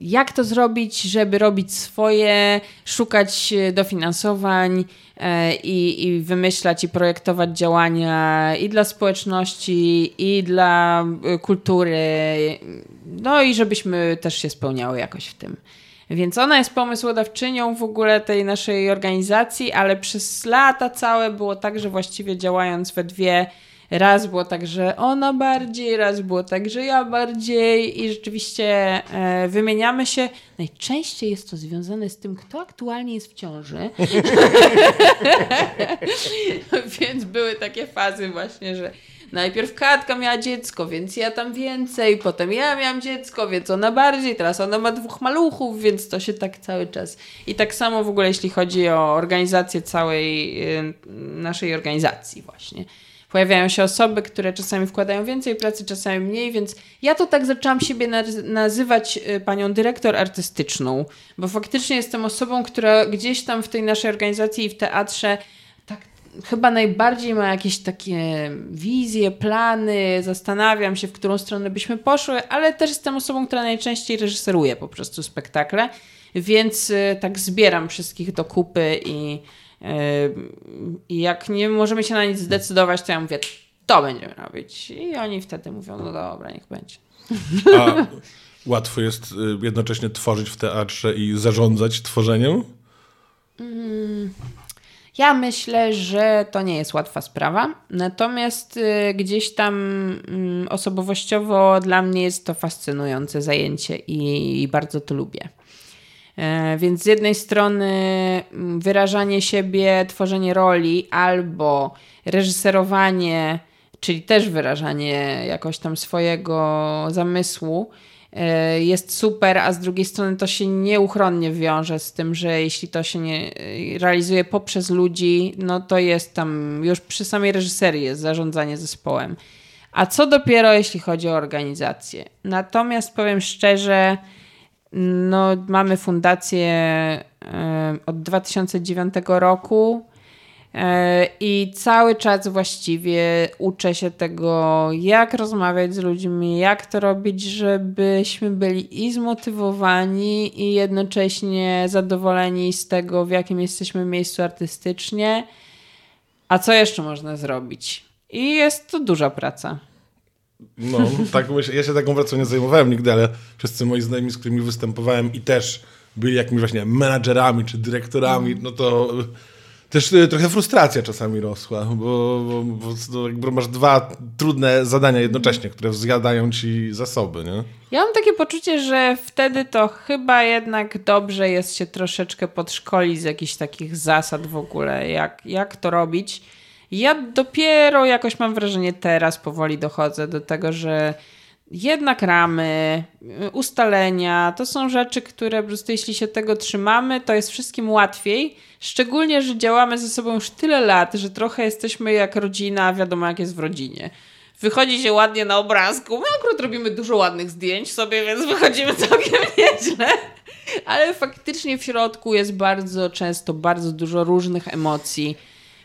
jak to zrobić, żeby robić swoje, szukać dofinansowań e, i, i wymyślać i projektować działania i dla społeczności, i dla kultury. No i żebyśmy też się spełniały jakoś w tym. Więc ona jest pomysłodawczynią w ogóle tej naszej organizacji, ale przez lata całe było tak, że właściwie działając we dwie, raz było tak, że ona bardziej, raz było tak, że ja bardziej i rzeczywiście e, wymieniamy się. Najczęściej jest to związane z tym, kto aktualnie jest w ciąży. Więc były takie fazy właśnie, że najpierw Katka miała dziecko, więc ja tam więcej, potem ja miałam dziecko, więc ona bardziej, teraz ona ma dwóch maluchów, więc to się tak cały czas. I tak samo w ogóle jeśli chodzi o organizację całej y, naszej organizacji właśnie. Pojawiają się osoby, które czasami wkładają więcej pracy, czasami mniej, więc ja to tak zaczęłam siebie nazywać y, panią dyrektor artystyczną, bo faktycznie jestem osobą, która gdzieś tam w tej naszej organizacji i w teatrze chyba najbardziej ma jakieś takie wizje, plany, zastanawiam się, w którą stronę byśmy poszły, ale też jestem osobą, która najczęściej reżyseruje po prostu spektakle, więc y, tak zbieram wszystkich do kupy i, i jak nie możemy się na nic zdecydować, to ja mówię, to będziemy robić. I oni wtedy mówią, no dobra, niech będzie. A łatwo jest y, jednocześnie tworzyć w teatrze i zarządzać tworzeniem? Mm. Ja myślę, że to nie jest łatwa sprawa, natomiast y, gdzieś tam y, osobowościowo dla mnie jest to fascynujące zajęcie i bardzo to lubię. E, więc z jednej strony mm, wyrażanie siebie, tworzenie roli albo reżyserowanie, czyli też wyrażanie jakoś tam swojego zamysłu, E, jest super, a z drugiej strony to się nieuchronnie wiąże z tym, że jeśli to się nie e, realizuje poprzez ludzi, no to jest tam już przy samej reżyserii jest zarządzanie zespołem. A co dopiero jeśli chodzi o organizację? Natomiast powiem szczerze, no mamy fundację e, od 2009 roku E, I cały czas właściwie uczę się tego, jak rozmawiać z ludźmi, jak to robić, żebyśmy byli i zmotywowani, i jednocześnie zadowoleni z tego, w jakim jesteśmy miejscu artystycznie. A co jeszcze można zrobić? I jest to duża praca. No, tak, ja się taką pracą nie zajmowałem nigdy, ale wszyscy moi znajomi, z którymi występowałem i też byli jakimiś właśnie menadżerami czy dyrektorami, no to też y, trochę frustracja czasami rosła, bo, bo, bo, bo, masz dwa trudne zadania jednocześnie, które zjadają ci zasoby, nie? Ja mam takie poczucie, że wtedy to chyba jednak dobrze jest się troszeczkę podszkolić z jakichś takich zasad w ogóle, jak, jak to robić. Ja dopiero jakoś mam wrażenie teraz powoli dochodzę do tego, że jednak ramy, ustalenia, to są rzeczy, które po prostu jeśli się tego trzymamy, to jest wszystkim łatwiej. Szczególnie, że działamy ze sobą już tyle lat, że trochę jesteśmy jak rodzina, wiadomo jak jest w rodzinie. Wychodzi się ładnie na obrazku. My akurat robimy dużo ładnych zdjęć sobie, więc wychodzimy całkiem nieźle. Ale faktycznie w środku jest bardzo często bardzo dużo różnych emocji.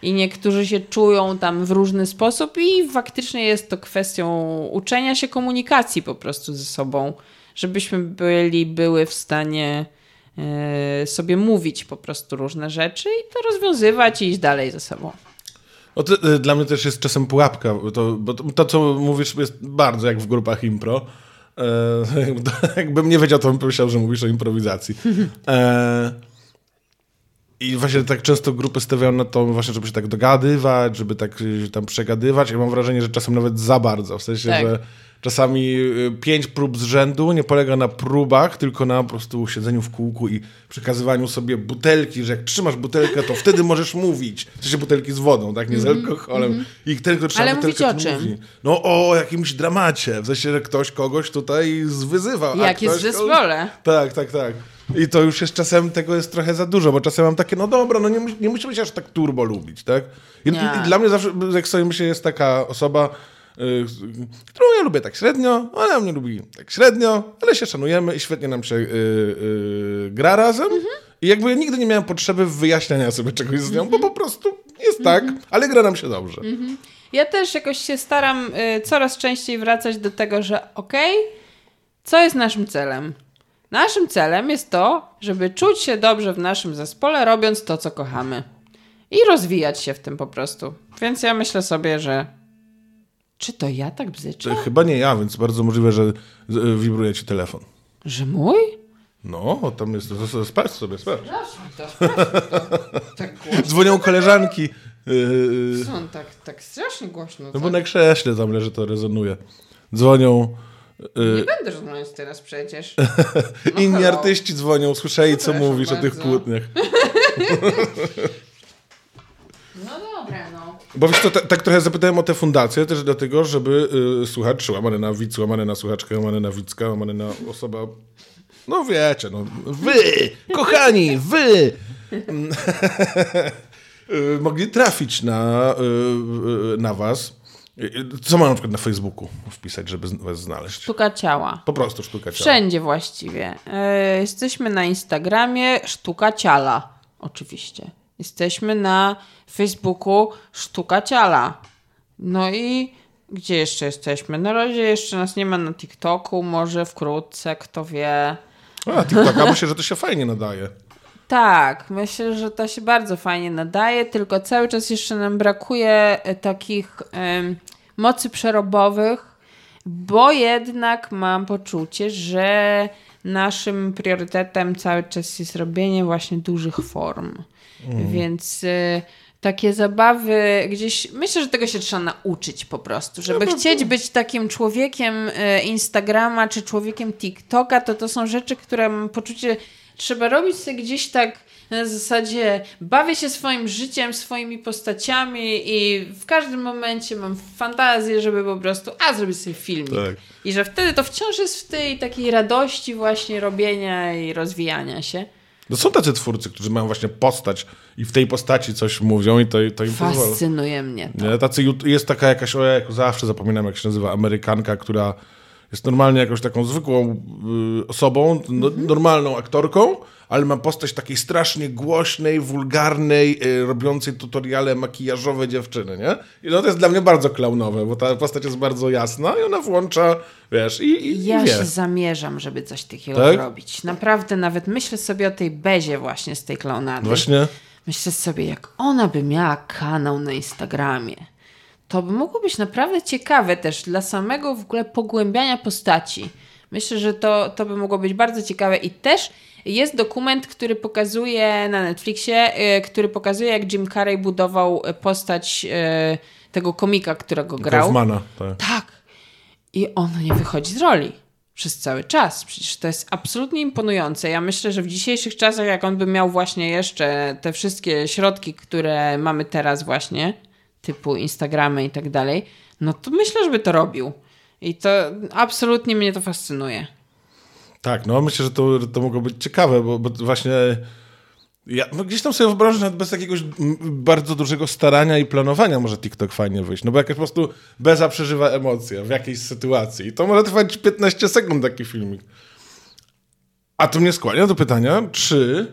I niektórzy się czują tam w różny sposób, i faktycznie jest to kwestią uczenia się komunikacji po prostu ze sobą, żebyśmy byli, były w stanie e, sobie mówić po prostu różne rzeczy i to rozwiązywać i iść dalej ze sobą. To, y, dla mnie też jest czasem pułapka, bo to, bo to, co mówisz, jest bardzo jak w grupach impro. E, jakbym nie wiedział, to bym pomyślał, że mówisz o improwizacji. E, I właśnie tak często grupy stawiają na to właśnie, żeby się tak dogadywać, żeby tak się tam przegadywać. Ja mam wrażenie, że czasem nawet za bardzo. W sensie, Tak. że czasami y, pięć prób z rzędu nie polega na próbach, tylko na po prostu siedzeniu w kółku i przekazywaniu sobie butelki, że jak trzymasz butelkę, to wtedy możesz mówić. W sensie butelki z wodą, tak? Nie z alkoholem. I ten, kto trzyma Mhm, Ale butelkę, mówić o czym? mówi. No o jakimś dramacie. W sensie, że ktoś kogoś tutaj zwyzywał. a Jak jest w zespole. tak, tak, tak. I to już jest czasem, tego jest trochę za dużo, bo czasem mam takie, no dobra, no nie, nie musimy się aż tak turbo lubić, tak? I, Nie. i dla mnie zawsze, jak sobie myślę, jest taka osoba, y, którą ja lubię tak średnio, ona mnie lubi tak średnio, ale się szanujemy i świetnie nam się y, y, gra razem. Mhm. I jakby nigdy nie miałem potrzeby wyjaśniania sobie czegoś z nią, Mhm. bo po prostu jest tak, ale gra nam się dobrze. Ja też jakoś się staram y, coraz częściej wracać do tego, że okej, co jest naszym celem? Naszym celem jest to, żeby czuć się dobrze w naszym zespole, robiąc to, co kochamy. I rozwijać się w tym po prostu. Więc ja myślę sobie, że. Czy to ja tak bzyczę? To Chyba nie ja, więc bardzo możliwe, że y, wibruje ci telefon. Że mój? No, tam jest, sprawdź sobie, sprawdź. Tak głośno. Dzwonią koleżanki. Co on tak, tak strasznie głośno? no bo na krześle tam leży, to rezonuje. Dzwonią. Nie będę rozmawiać teraz przecież. No Inni hello. artyści dzwonią, słyszeli, co Przepraszam mówisz o tych bardzo. kłótniach. No dobra, no. Bo wiesz co, ta, tak trochę zapytałem o te fundacje, też dlatego, żeby y, słuchacz, łamany na widz, łamany na słuchaczkę, łamany na widzka, łamany na osoba... No wiecie, no wy, kochani, wy! Y, mogli trafić na, y, y, na was. Y, Co mam na przykład na Facebooku wpisać, żeby was znaleźć? Sztuka ciała. Po prostu sztuka ciała. Wszędzie właściwie. E, jesteśmy na Instagramie Sztuka Ciala, oczywiście. Jesteśmy na Facebooku Sztuka Ciala. No i gdzie jeszcze jesteśmy? Na razie jeszcze nas nie ma na TikToku, może wkrótce, kto wie. A, TikToka, myślę, że to się fajnie nadaje. Tak, myślę, że to się bardzo fajnie nadaje, tylko cały czas jeszcze nam brakuje e, takich mocy przerobowych, bo jednak mam poczucie, że naszym priorytetem cały czas jest robienie właśnie dużych form. Więc e, takie zabawy gdzieś, myślę, że tego się trzeba nauczyć po prostu, żeby chcieć być takim człowiekiem e, Instagrama czy człowiekiem TikToka, to to są rzeczy, które mam poczucie, trzeba robić sobie gdzieś tak na zasadzie bawię się swoim życiem, swoimi postaciami i w każdym momencie mam fantazję, żeby po prostu, a zrobić sobie filmik. Tak. I że wtedy to wciąż jest w tej takiej radości właśnie robienia i rozwijania się. No są tacy twórcy, którzy mają właśnie postać i w tej postaci coś mówią i to, to im pozwala. Fascynuje mnie to. Nie? Tacy, jest taka jakaś, ojej, zawsze zapominam jak się nazywa, Amerykanka, która jest normalnie jakąś taką zwykłą y, osobą, no, normalną aktorką, ale ma postać takiej strasznie głośnej, wulgarnej, y, robiącej tutoriale makijażowe dziewczyny, nie? I no to jest dla mnie bardzo klaunowe, bo ta postać jest bardzo jasna i ona włącza, wiesz, i, i, Ja i się zamierzam, żeby coś takiego Tak? zrobić. Naprawdę nawet myślę sobie o tej Bezie właśnie z tej klaunady. Właśnie, Myślę sobie, jak ona by miała kanał na Instagramie. To by mogło być naprawdę ciekawe też dla samego w ogóle pogłębiania postaci. Myślę, że to, to by mogło być bardzo ciekawe i też jest dokument, który pokazuje na Netflixie, y, który pokazuje jak Jim Carrey budował y, postać y, tego komika, którego grał. Kaufmana. Tak. Tak. I on nie wychodzi z roli przez cały czas. Przecież to jest absolutnie imponujące. Ja myślę, że w dzisiejszych czasach, jak on by miał właśnie jeszcze te wszystkie środki, które mamy teraz właśnie, typu Instagramy i tak dalej, no to myślę, żeby to robił. I to absolutnie mnie to fascynuje. Tak, no myślę, że to, to mogło być ciekawe, bo, bo właśnie ja no gdzieś tam sobie wyobrażam, że bez jakiegoś bardzo dużego starania i planowania może TikTok fajnie wyjść. No bo jak po prostu Beza przeżywa emocje w jakiejś sytuacji i to może trwać 15 sekund taki filmik. A to mnie skłania do pytania, czy...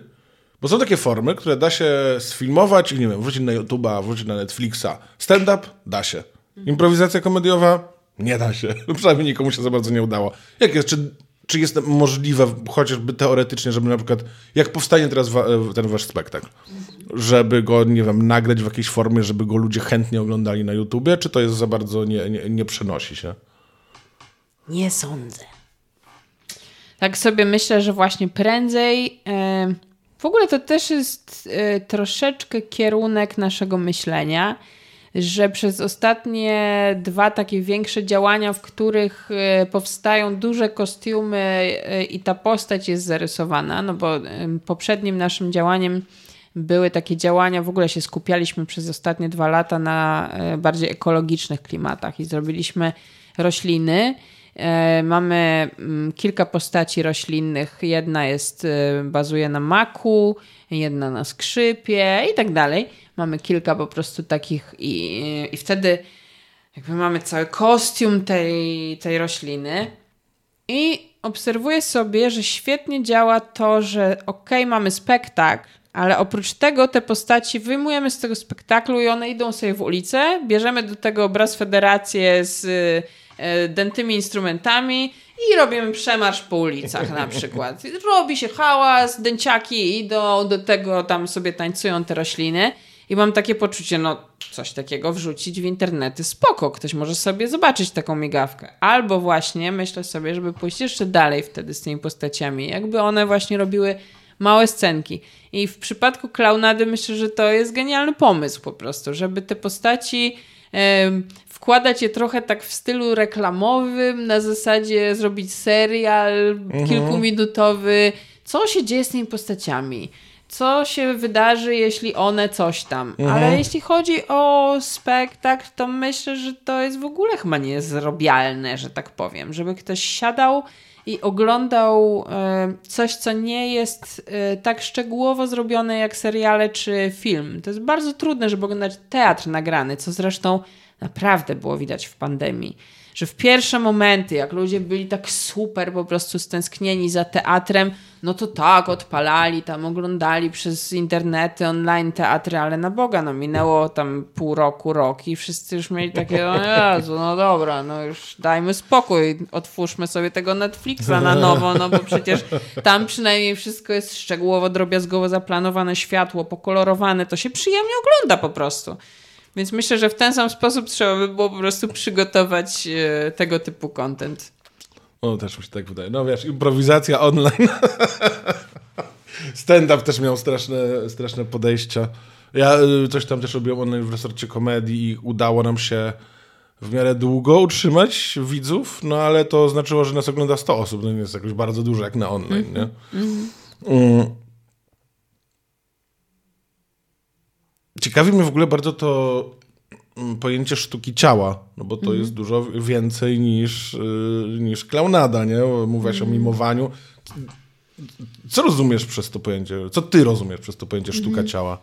Bo są takie formy, które da się sfilmować i nie wiem, wrzucić na YouTube'a, wrzucić na Netflixa. Stand-up? Da się. Improwizacja komediowa? Nie da się. Przynajmniej nikomu się za bardzo nie udało. Jak jest? Czy, czy jest możliwe, chociażby teoretycznie, żeby na przykład, jak powstanie teraz wa- ten wasz spektakl, żeby go, nie wiem, nagrać w jakiejś formie, żeby go ludzie chętnie oglądali na YouTubie, czy to jest za bardzo, nie, nie, nie przenosi się? Nie sądzę. Tak sobie myślę, że właśnie prędzej. e, w ogóle to też jest e, troszeczkę kierunek naszego myślenia, że przez ostatnie dwa takie większe działania, w których e, powstają duże kostiumy e, i ta postać jest zarysowana, no bo poprzednim naszym działaniem były takie działania, w ogóle się skupialiśmy przez ostatnie dwa lata na bardziej ekologicznych klimatach i zrobiliśmy rośliny. E, Mamy mm, kilka postaci roślinnych. Jedna jest, e, bazuje na maku, jedna na skrzypie i tak dalej. Mamy kilka po prostu takich i, i wtedy jakby mamy cały kostium tej, tej rośliny i obserwuję sobie, że świetnie działa to, że okej, mamy spektakl, ale oprócz tego te postaci wyjmujemy z tego spektaklu i one idą sobie w ulicę, bierzemy do tego obraz federację z dętymi instrumentami i robimy przemarsz po ulicach na przykład. Robi się hałas, dęciaki idą, do tego tam sobie tańcują te rośliny i mam takie poczucie, no coś takiego wrzucić w internety, spoko, ktoś może sobie zobaczyć taką migawkę. Albo właśnie myślę sobie, żeby pójść jeszcze dalej wtedy z tymi postaciami, jakby one właśnie robiły małe scenki. I w przypadku klaunady myślę, że to jest genialny pomysł po prostu, żeby te postaci em, wkładać je trochę tak w stylu reklamowym, na zasadzie zrobić serial kilkuminutowy. Co się dzieje z tymi postaciami? Co się wydarzy, jeśli one coś tam? Ale jeśli chodzi o spektakl, to myślę, że to jest w ogóle chyba niezrobialne, że tak powiem. Żeby ktoś siadał i oglądał e, coś, co nie jest e, tak szczegółowo zrobione jak seriale czy film. To jest bardzo trudne, żeby oglądać teatr nagrany, co zresztą naprawdę było widać w pandemii. Że w pierwsze momenty, jak ludzie byli tak super po prostu stęsknieni za teatrem, no to tak, odpalali, tam oglądali przez internety, online teatry, ale na Boga, no minęło tam pół roku, rok i wszyscy już mieli takie, no Jezu, no dobra, no już dajmy spokój, otwórzmy sobie tego Netflixa na nowo, no bo przecież tam przynajmniej wszystko jest szczegółowo, drobiazgowo zaplanowane, światło pokolorowane, to się przyjemnie ogląda po prostu. Więc myślę, że w ten sam sposób trzeba by było po prostu przygotować e, tego typu content. No też mi się tak wydaje. No wiesz, improwizacja online. Stand-up też miał straszne, straszne podejścia. Ja y, coś tam też robiłem online w resorcie komedii i udało nam się w miarę długo utrzymać widzów, no ale to znaczyło, że nas ogląda 100 osób. No nie jest jakoś bardzo dużo jak na online, nie? Mm. Ciekawi mnie w ogóle bardzo to mm, pojęcie sztuki ciała, no bo to jest dużo więcej niż, y, niż klaunada, nie? Mówiłaś o mimowaniu. Co rozumiesz przez to pojęcie? Co ty rozumiesz przez to pojęcie sztuka ciała?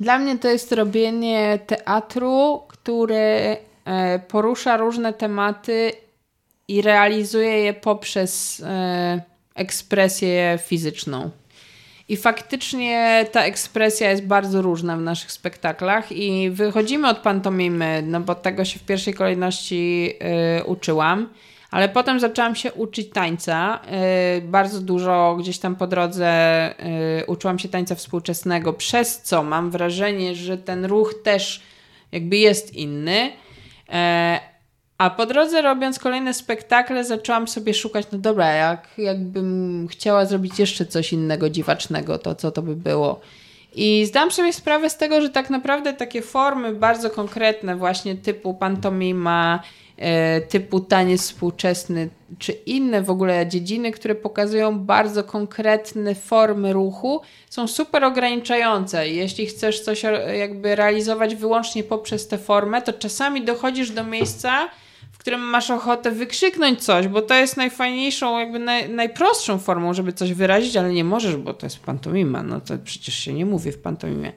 Dla mnie to jest robienie teatru, który e, porusza różne tematy i realizuje je poprzez e, ekspresję fizyczną. I faktycznie ta ekspresja jest bardzo różna w naszych spektaklach i wychodzimy od pantomimy, no bo tego się w pierwszej kolejności y, uczyłam, ale potem zaczęłam się uczyć tańca. Y, bardzo dużo gdzieś tam po drodze y, uczyłam się tańca współczesnego, przez co mam wrażenie, że ten ruch też jakby jest inny. A po drodze robiąc kolejne spektakle zaczęłam sobie szukać, no dobra, jak, jakbym chciała zrobić jeszcze coś innego dziwacznego, to co to by było. I zdałam sobie sprawę z tego, że tak naprawdę takie formy bardzo konkretne, właśnie typu pantomima, e, typu taniec współczesny, czy inne w ogóle dziedziny, które pokazują bardzo konkretne formy ruchu, są super ograniczające. Jeśli chcesz coś e, jakby realizować wyłącznie poprzez tę formę, to czasami dochodzisz do miejsca, którym masz ochotę wykrzyknąć coś, bo to jest najfajniejszą, jakby naj, najprostszą formą, żeby coś wyrazić, ale nie możesz, bo to jest pantomima. No to przecież się nie mówi w pantomimie.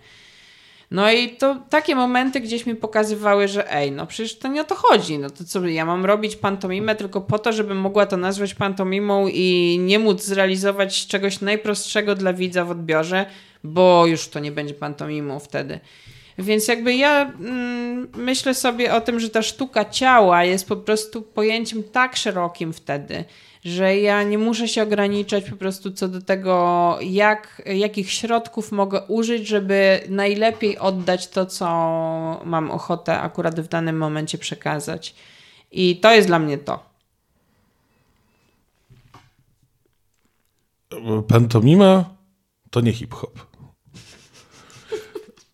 No i to takie momenty gdzieś mi pokazywały, że ej, no przecież to nie o to chodzi. No to co, ja mam robić pantomimę tylko po to, żebym mogła to nazwać pantomimą i nie móc zrealizować czegoś najprostszego dla widza w odbiorze, bo już to nie będzie pantomimą wtedy. Więc jakby ja mm, myślę sobie o tym, że ta sztuka ciała jest po prostu pojęciem tak szerokim wtedy, że ja nie muszę się ograniczać po prostu co do tego, jak, jakich środków mogę użyć, żeby najlepiej oddać to, co mam ochotę akurat w danym momencie przekazać. I to jest dla mnie to. Pantomima to nie hip-hop.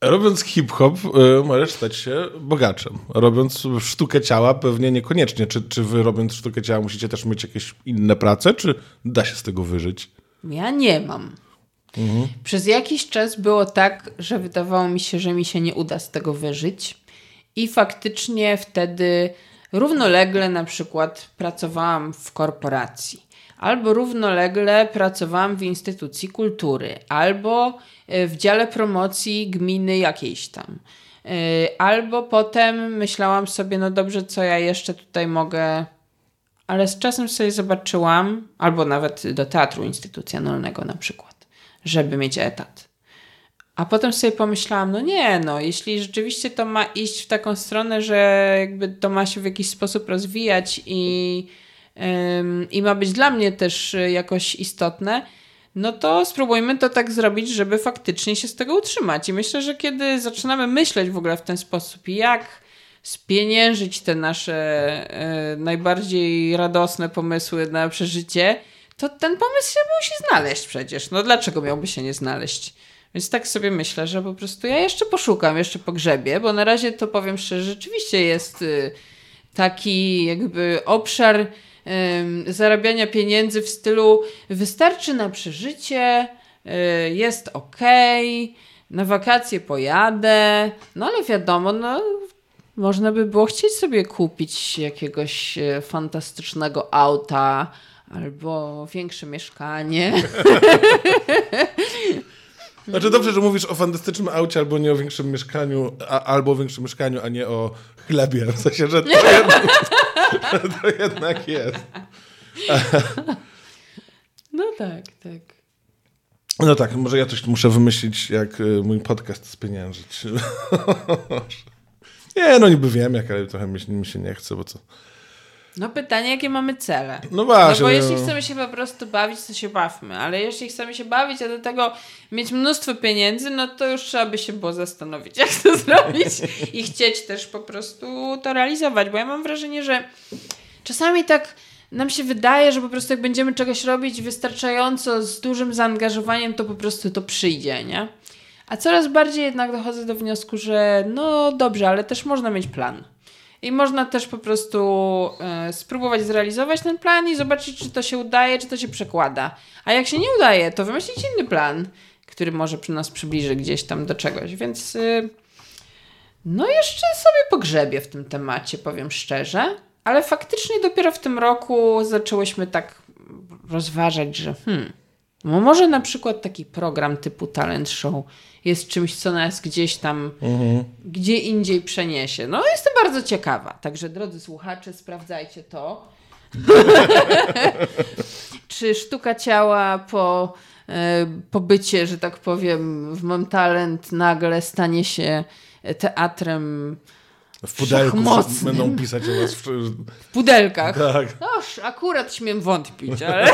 Robiąc hip-hop, y, możesz stać się bogaczem. Robiąc sztukę ciała, pewnie niekoniecznie. Czy, czy wy robiąc sztukę ciała musicie też mieć jakieś inne prace, czy da się z tego wyżyć? Ja nie mam. Mhm. Przez jakiś czas było tak, że wydawało mi się, że mi się nie uda z tego wyżyć. I faktycznie wtedy równolegle na przykład pracowałam w korporacji albo równolegle pracowałam w instytucji kultury, albo w dziale promocji gminy jakiejś tam. E, albo potem myślałam sobie, no dobrze, co ja jeszcze tutaj mogę. Ale z czasem sobie zobaczyłam, albo nawet do teatru instytucjonalnego na przykład, żeby mieć etat. A potem sobie pomyślałam, no nie, no, jeśli rzeczywiście to ma iść w taką stronę, że jakby to ma się w jakiś sposób rozwijać i i ma być dla mnie też e, jakoś istotne, no to spróbujmy to tak zrobić, żeby faktycznie się z tego utrzymać. I myślę, że kiedy zaczynamy myśleć w ogóle w ten sposób, jak spieniężyć te nasze e, najbardziej radosne pomysły na przeżycie, to ten pomysł się musi znaleźć przecież. No dlaczego miałby się nie znaleźć? Więc tak sobie myślę, że po prostu ja jeszcze poszukam, jeszcze pogrzebie, bo na razie to powiem szczerze, rzeczywiście jest y, taki jakby obszar zarabiania pieniędzy w stylu wystarczy na przeżycie, y, jest ok, na wakacje pojadę, no ale wiadomo, no można by było chcieć sobie kupić jakiegoś e, fantastycznego auta albo większe mieszkanie. Znaczy dobrze, że mówisz o fantastycznym aucie albo nie o większym mieszkaniu, a, albo o większym mieszkaniu, a nie o chlebie. W sensie, że to, to jednak jest. No tak, tak. No tak, może ja coś muszę wymyślić, jak y, mój podcast spieniężyć. nie, no niby wiem, jak, ale trochę mi, mi się nie chce, bo co... No pytanie, jakie mamy cele. No właśnie. No bo jeśli chcemy się po prostu bawić, to się bawmy, ale jeśli chcemy się bawić, a do tego mieć mnóstwo pieniędzy, no to już trzeba by się było zastanowić, jak to zrobić i chcieć też po prostu to realizować, bo ja mam wrażenie, że czasami tak nam się wydaje, że po prostu jak będziemy czegoś robić wystarczająco z dużym zaangażowaniem, to po prostu to przyjdzie, nie? A coraz bardziej jednak dochodzę do wniosku, że no dobrze, ale też można mieć plan. I można też po prostu e, spróbować zrealizować ten plan i zobaczyć, czy to się udaje, czy to się przekłada. A jak się nie udaje, to wymyślić inny plan, który może przy nas przybliży gdzieś tam do czegoś. Więc y, no jeszcze sobie pogrzebię w tym temacie, powiem szczerze. Ale faktycznie dopiero w tym roku zaczęłyśmy tak rozważać, że hmm, no może na przykład taki program typu talent show jest czymś, co nas gdzieś tam, mhm. gdzie indziej przeniesie. No, jestem bardzo ciekawa. Także, drodzy słuchacze, sprawdzajcie to. Czy sztuka ciała po e, pobycie, że tak powiem, w Mam Talent nagle stanie się teatrem w pudelku będą pisać o was. W, w pudelkach. Tak. Noż, akurat śmiem wątpić, ale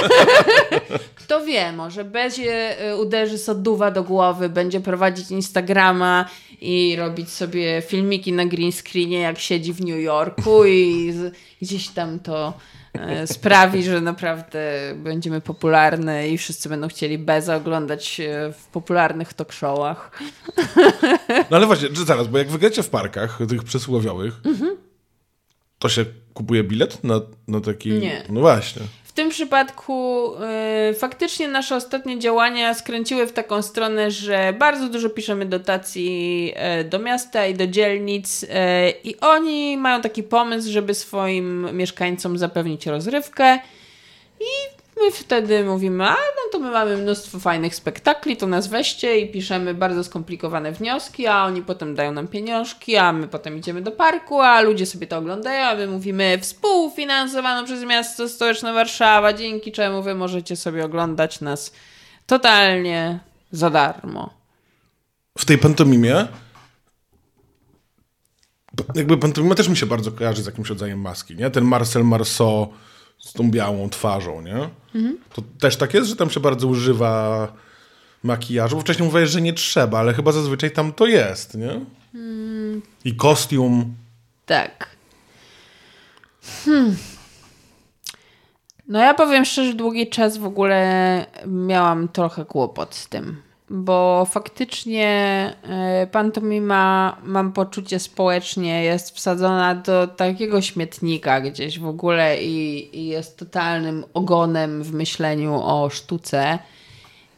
kto wie, może będzie uderzy soduwa do głowy, będzie prowadzić Instagrama i robić sobie filmiki na green screenie, jak siedzi w New Yorku i gdzieś tam to sprawi, że naprawdę będziemy popularne i wszyscy będą chcieli bez oglądać w popularnych talk showach. No ale właśnie, zaraz, bo jak wygracie w parkach tych przysłowiowych, mhm. to się kupuje bilet na, na taki... Nie. No właśnie tym przypadku y, faktycznie nasze ostatnie działania skręciły w taką stronę, że bardzo dużo piszemy dotacji y, do miasta i do dzielnic y, i oni mają taki pomysł, żeby swoim mieszkańcom zapewnić rozrywkę. I My wtedy mówimy, a no to my mamy mnóstwo fajnych spektakli, to nas weźcie i piszemy bardzo skomplikowane wnioski, a oni potem dają nam pieniążki, a my potem idziemy do parku, a ludzie sobie to oglądają, a my mówimy współfinansowano przez miasto stołeczne Warszawa, dzięki czemu wy możecie sobie oglądać nas totalnie za darmo. W tej pantomimie jakby pantomima też mi się bardzo kojarzy z jakimś rodzajem maski, nie? Ten Marcel Marceau z tą białą twarzą, nie? Mhm. To też tak jest, że tam się bardzo używa makijażu, wcześniej mówiłeś, że nie trzeba, ale chyba zazwyczaj tam to jest, nie? Hmm. I kostium. Tak. Hmm. No ja powiem szczerze, długi czas w ogóle miałam trochę kłopot z tym bo faktycznie e, pantomima, mam poczucie społecznie, jest wsadzona do takiego śmietnika gdzieś w ogóle i, i jest totalnym ogonem w myśleniu o sztuce.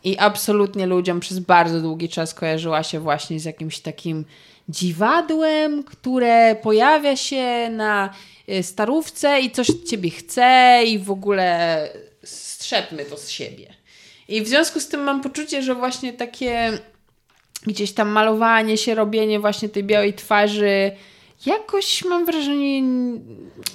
I absolutnie ludziom przez bardzo długi czas kojarzyła się właśnie z jakimś takim dziwadłem, które pojawia się na e, starówce i coś od ciebie chce i w ogóle strzepmy to z siebie. I w związku z tym mam poczucie, że właśnie takie gdzieś tam malowanie się, robienie właśnie tej białej twarzy jakoś mam wrażenie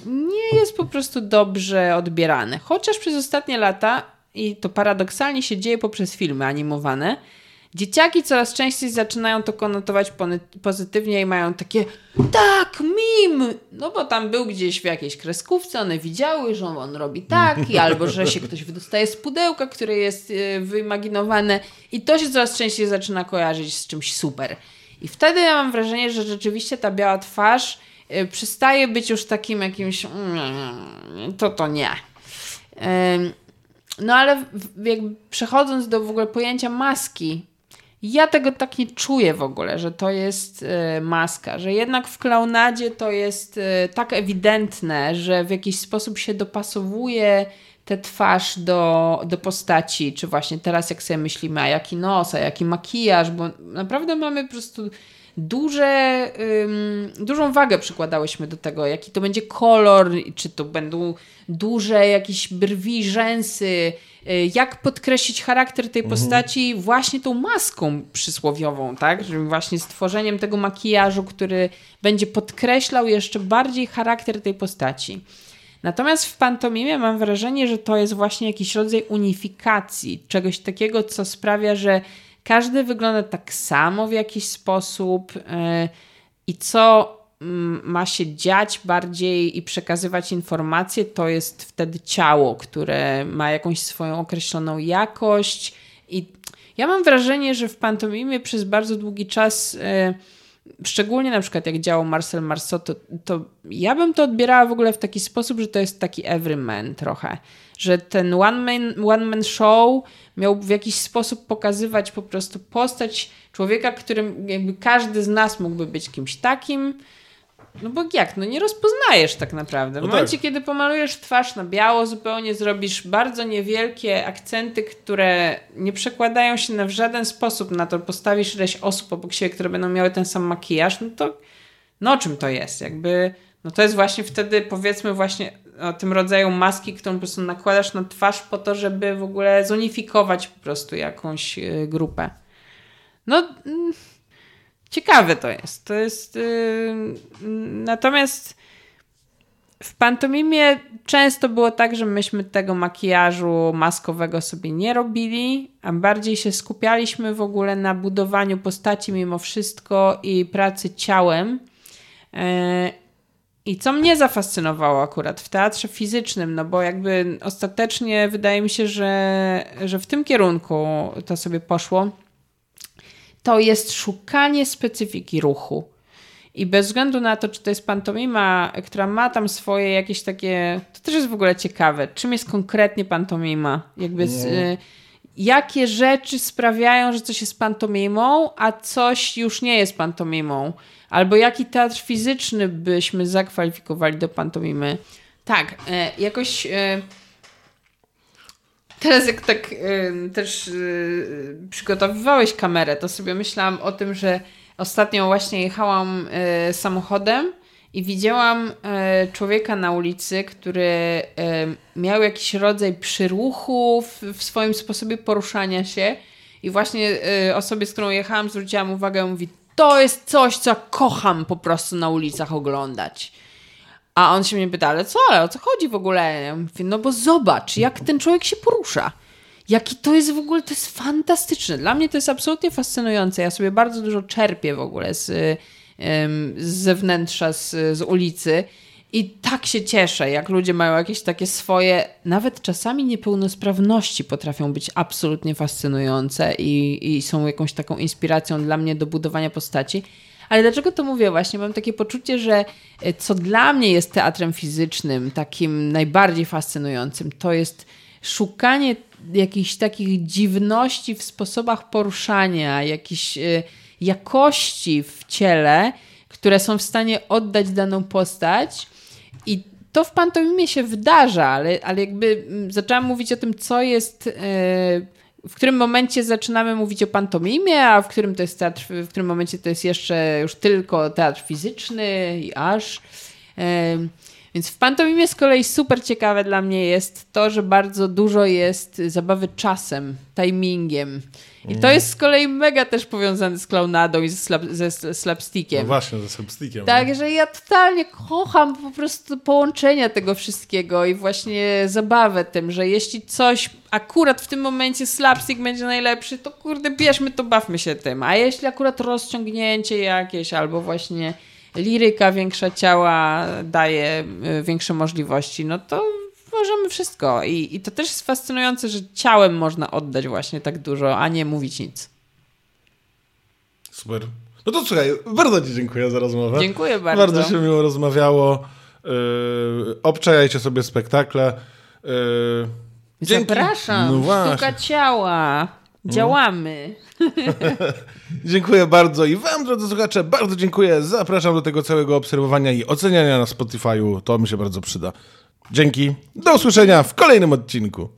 nie jest po prostu dobrze odbierane. Chociaż przez ostatnie lata i to paradoksalnie się dzieje poprzez filmy animowane, Dzieciaki coraz częściej zaczynają to konotować pozytywnie i mają takie tak, mim! No bo tam był gdzieś w jakiejś kreskówce, one widziały, że on robi taki, albo że się ktoś wydostaje z pudełka, które jest e, wyimaginowane i to się coraz częściej zaczyna kojarzyć z czymś super. I wtedy ja mam wrażenie, że rzeczywiście ta biała twarz e, przestaje być już takim jakimś mm, to to nie. No ale jakby przechodząc do w ogóle pojęcia maski, ja tego tak nie czuję w ogóle, że to jest y, maska, że jednak w klaunadzie to jest y, tak ewidentne, że w jakiś sposób się dopasowuje tę twarz do, do postaci, czy właśnie teraz jak sobie myślimy, a jaki nos, a jaki makijaż, bo naprawdę mamy po prostu duże, ym, dużą wagę przykładałyśmy do tego, jaki to będzie kolor, czy to będą duże jakieś brwi, rzęsy, jak podkreślić charakter tej mhm. postaci właśnie tą maską przysłowiową, tak? Czyli właśnie stworzeniem tego makijażu, który będzie podkreślał jeszcze bardziej charakter tej postaci. Natomiast w pantomimie mam wrażenie, że to jest właśnie jakiś rodzaj unifikacji, czegoś takiego, co sprawia, że każdy wygląda tak samo w jakiś sposób e, i co ma się dziać bardziej i przekazywać informacje, to jest wtedy ciało, które ma jakąś swoją określoną jakość. I ja mam wrażenie, że w pantomimie przez bardzo długi czas, e, szczególnie na przykład jak działał Marcel Marceau, to, to ja bym to odbierała w ogóle w taki sposób, że to jest taki everyman trochę. Że ten one man, one man show miał w jakiś sposób pokazywać po prostu postać człowieka, którym jakby każdy z nas mógłby być kimś takim. No bo jak? No nie rozpoznajesz tak naprawdę. W no momencie, tak. kiedy pomalujesz twarz na biało, zupełnie zrobisz bardzo niewielkie akcenty, które nie przekładają się na w żaden sposób na to, postawisz ileś osób obok siebie, które będą miały ten sam makijaż, no to no o czym to jest? Jakby, no to jest właśnie wtedy powiedzmy właśnie o tym rodzaju maski, którą po prostu nakładasz na twarz po to, żeby w ogóle zunifikować po prostu jakąś y, grupę. No, mm, ciekawe to jest. To jest. Yy, natomiast w pantomimie często było tak, że myśmy tego makijażu maskowego sobie nie robili, a bardziej się skupialiśmy w ogóle na budowaniu postaci mimo wszystko i pracy ciałem. Yy, i co mnie zafascynowało akurat w teatrze fizycznym, no bo jakby ostatecznie wydaje mi się, że, że w tym kierunku to sobie poszło, to jest szukanie specyfiki ruchu. I bez względu na to, czy to jest pantomima, która ma tam swoje jakieś takie. To też jest w ogóle ciekawe. Czym jest konkretnie pantomima? Jakby. Z, y, jakie rzeczy sprawiają, że coś jest pantomimą, a coś już nie jest pantomimą? Albo jaki teatr fizyczny byśmy zakwalifikowali do pantomimy? Tak, e, jakoś. E, teraz, jak tak e, też e, przygotowywałeś kamerę, to sobie myślałam o tym, że ostatnio właśnie jechałam e, samochodem i widziałam e, człowieka na ulicy, który e, miał jakiś rodzaj przyruchu w, w swoim sposobie poruszania się i właśnie e, osobie, z którą jechałam, zwróciłam uwagę, mówi, to jest coś, co kocham po prostu na ulicach oglądać. A on się mnie pyta, ale co, ale o co chodzi w ogóle? Ja mówię, no bo zobacz, jak ten człowiek się porusza. Jaki to jest w ogóle, to jest fantastyczne. Dla mnie to jest absolutnie fascynujące. Ja sobie bardzo dużo czerpię w ogóle z, z zewnętrza, z, z ulicy. I tak się cieszę, jak ludzie mają jakieś takie swoje, nawet czasami niepełnosprawności potrafią być absolutnie fascynujące i, i są jakąś taką inspiracją dla mnie do budowania postaci. Ale dlaczego to mówię? Właśnie mam takie poczucie, że e, co dla mnie jest teatrem fizycznym, takim najbardziej fascynującym, to jest szukanie jakichś takich dziwności w sposobach poruszania, jakichś e, jakości w ciele, które są w stanie oddać daną postać. I to w pantomimie się wydarza, ale, ale jakby mm, zaczęłam mówić o tym, co jest. Yy, w którym momencie zaczynamy mówić o pantomimie, a w którym to jest teatr, w którym momencie to jest jeszcze już tylko teatr fizyczny i aż. Więc w pantomimie z kolei super ciekawe dla mnie jest to, że bardzo dużo jest zabawy czasem, timingiem. I to jest z kolei mega też powiązane z klaunadą i ze, slap, ze slapstickiem. No właśnie, ze slapstickiem. Także ja totalnie kocham po prostu połączenia tego wszystkiego i właśnie zabawę tym, że jeśli coś akurat w tym momencie slapstick będzie najlepszy, to kurde bierzmy to, bawmy się tym. A jeśli akurat rozciągnięcie jakieś albo właśnie liryka większa ciała daje y, większe możliwości, no to możemy wszystko. I, I to też jest fascynujące, że ciałem można oddać właśnie tak dużo, a nie mówić nic. Super. No to słuchaj, bardzo Ci dziękuję za rozmowę. Dziękuję bardzo. Bardzo się miło rozmawiało. Yy, obczajajcie sobie spektakle. Yy, Zapraszam. No Sztuka ciała. Działamy. dziękuję bardzo i Wam, drodzy słuchacze, bardzo dziękuję. Zapraszam do tego całego obserwowania i oceniania na Spotify'u. To mi się bardzo przyda. Dzięki. Do usłyszenia w kolejnym odcinku.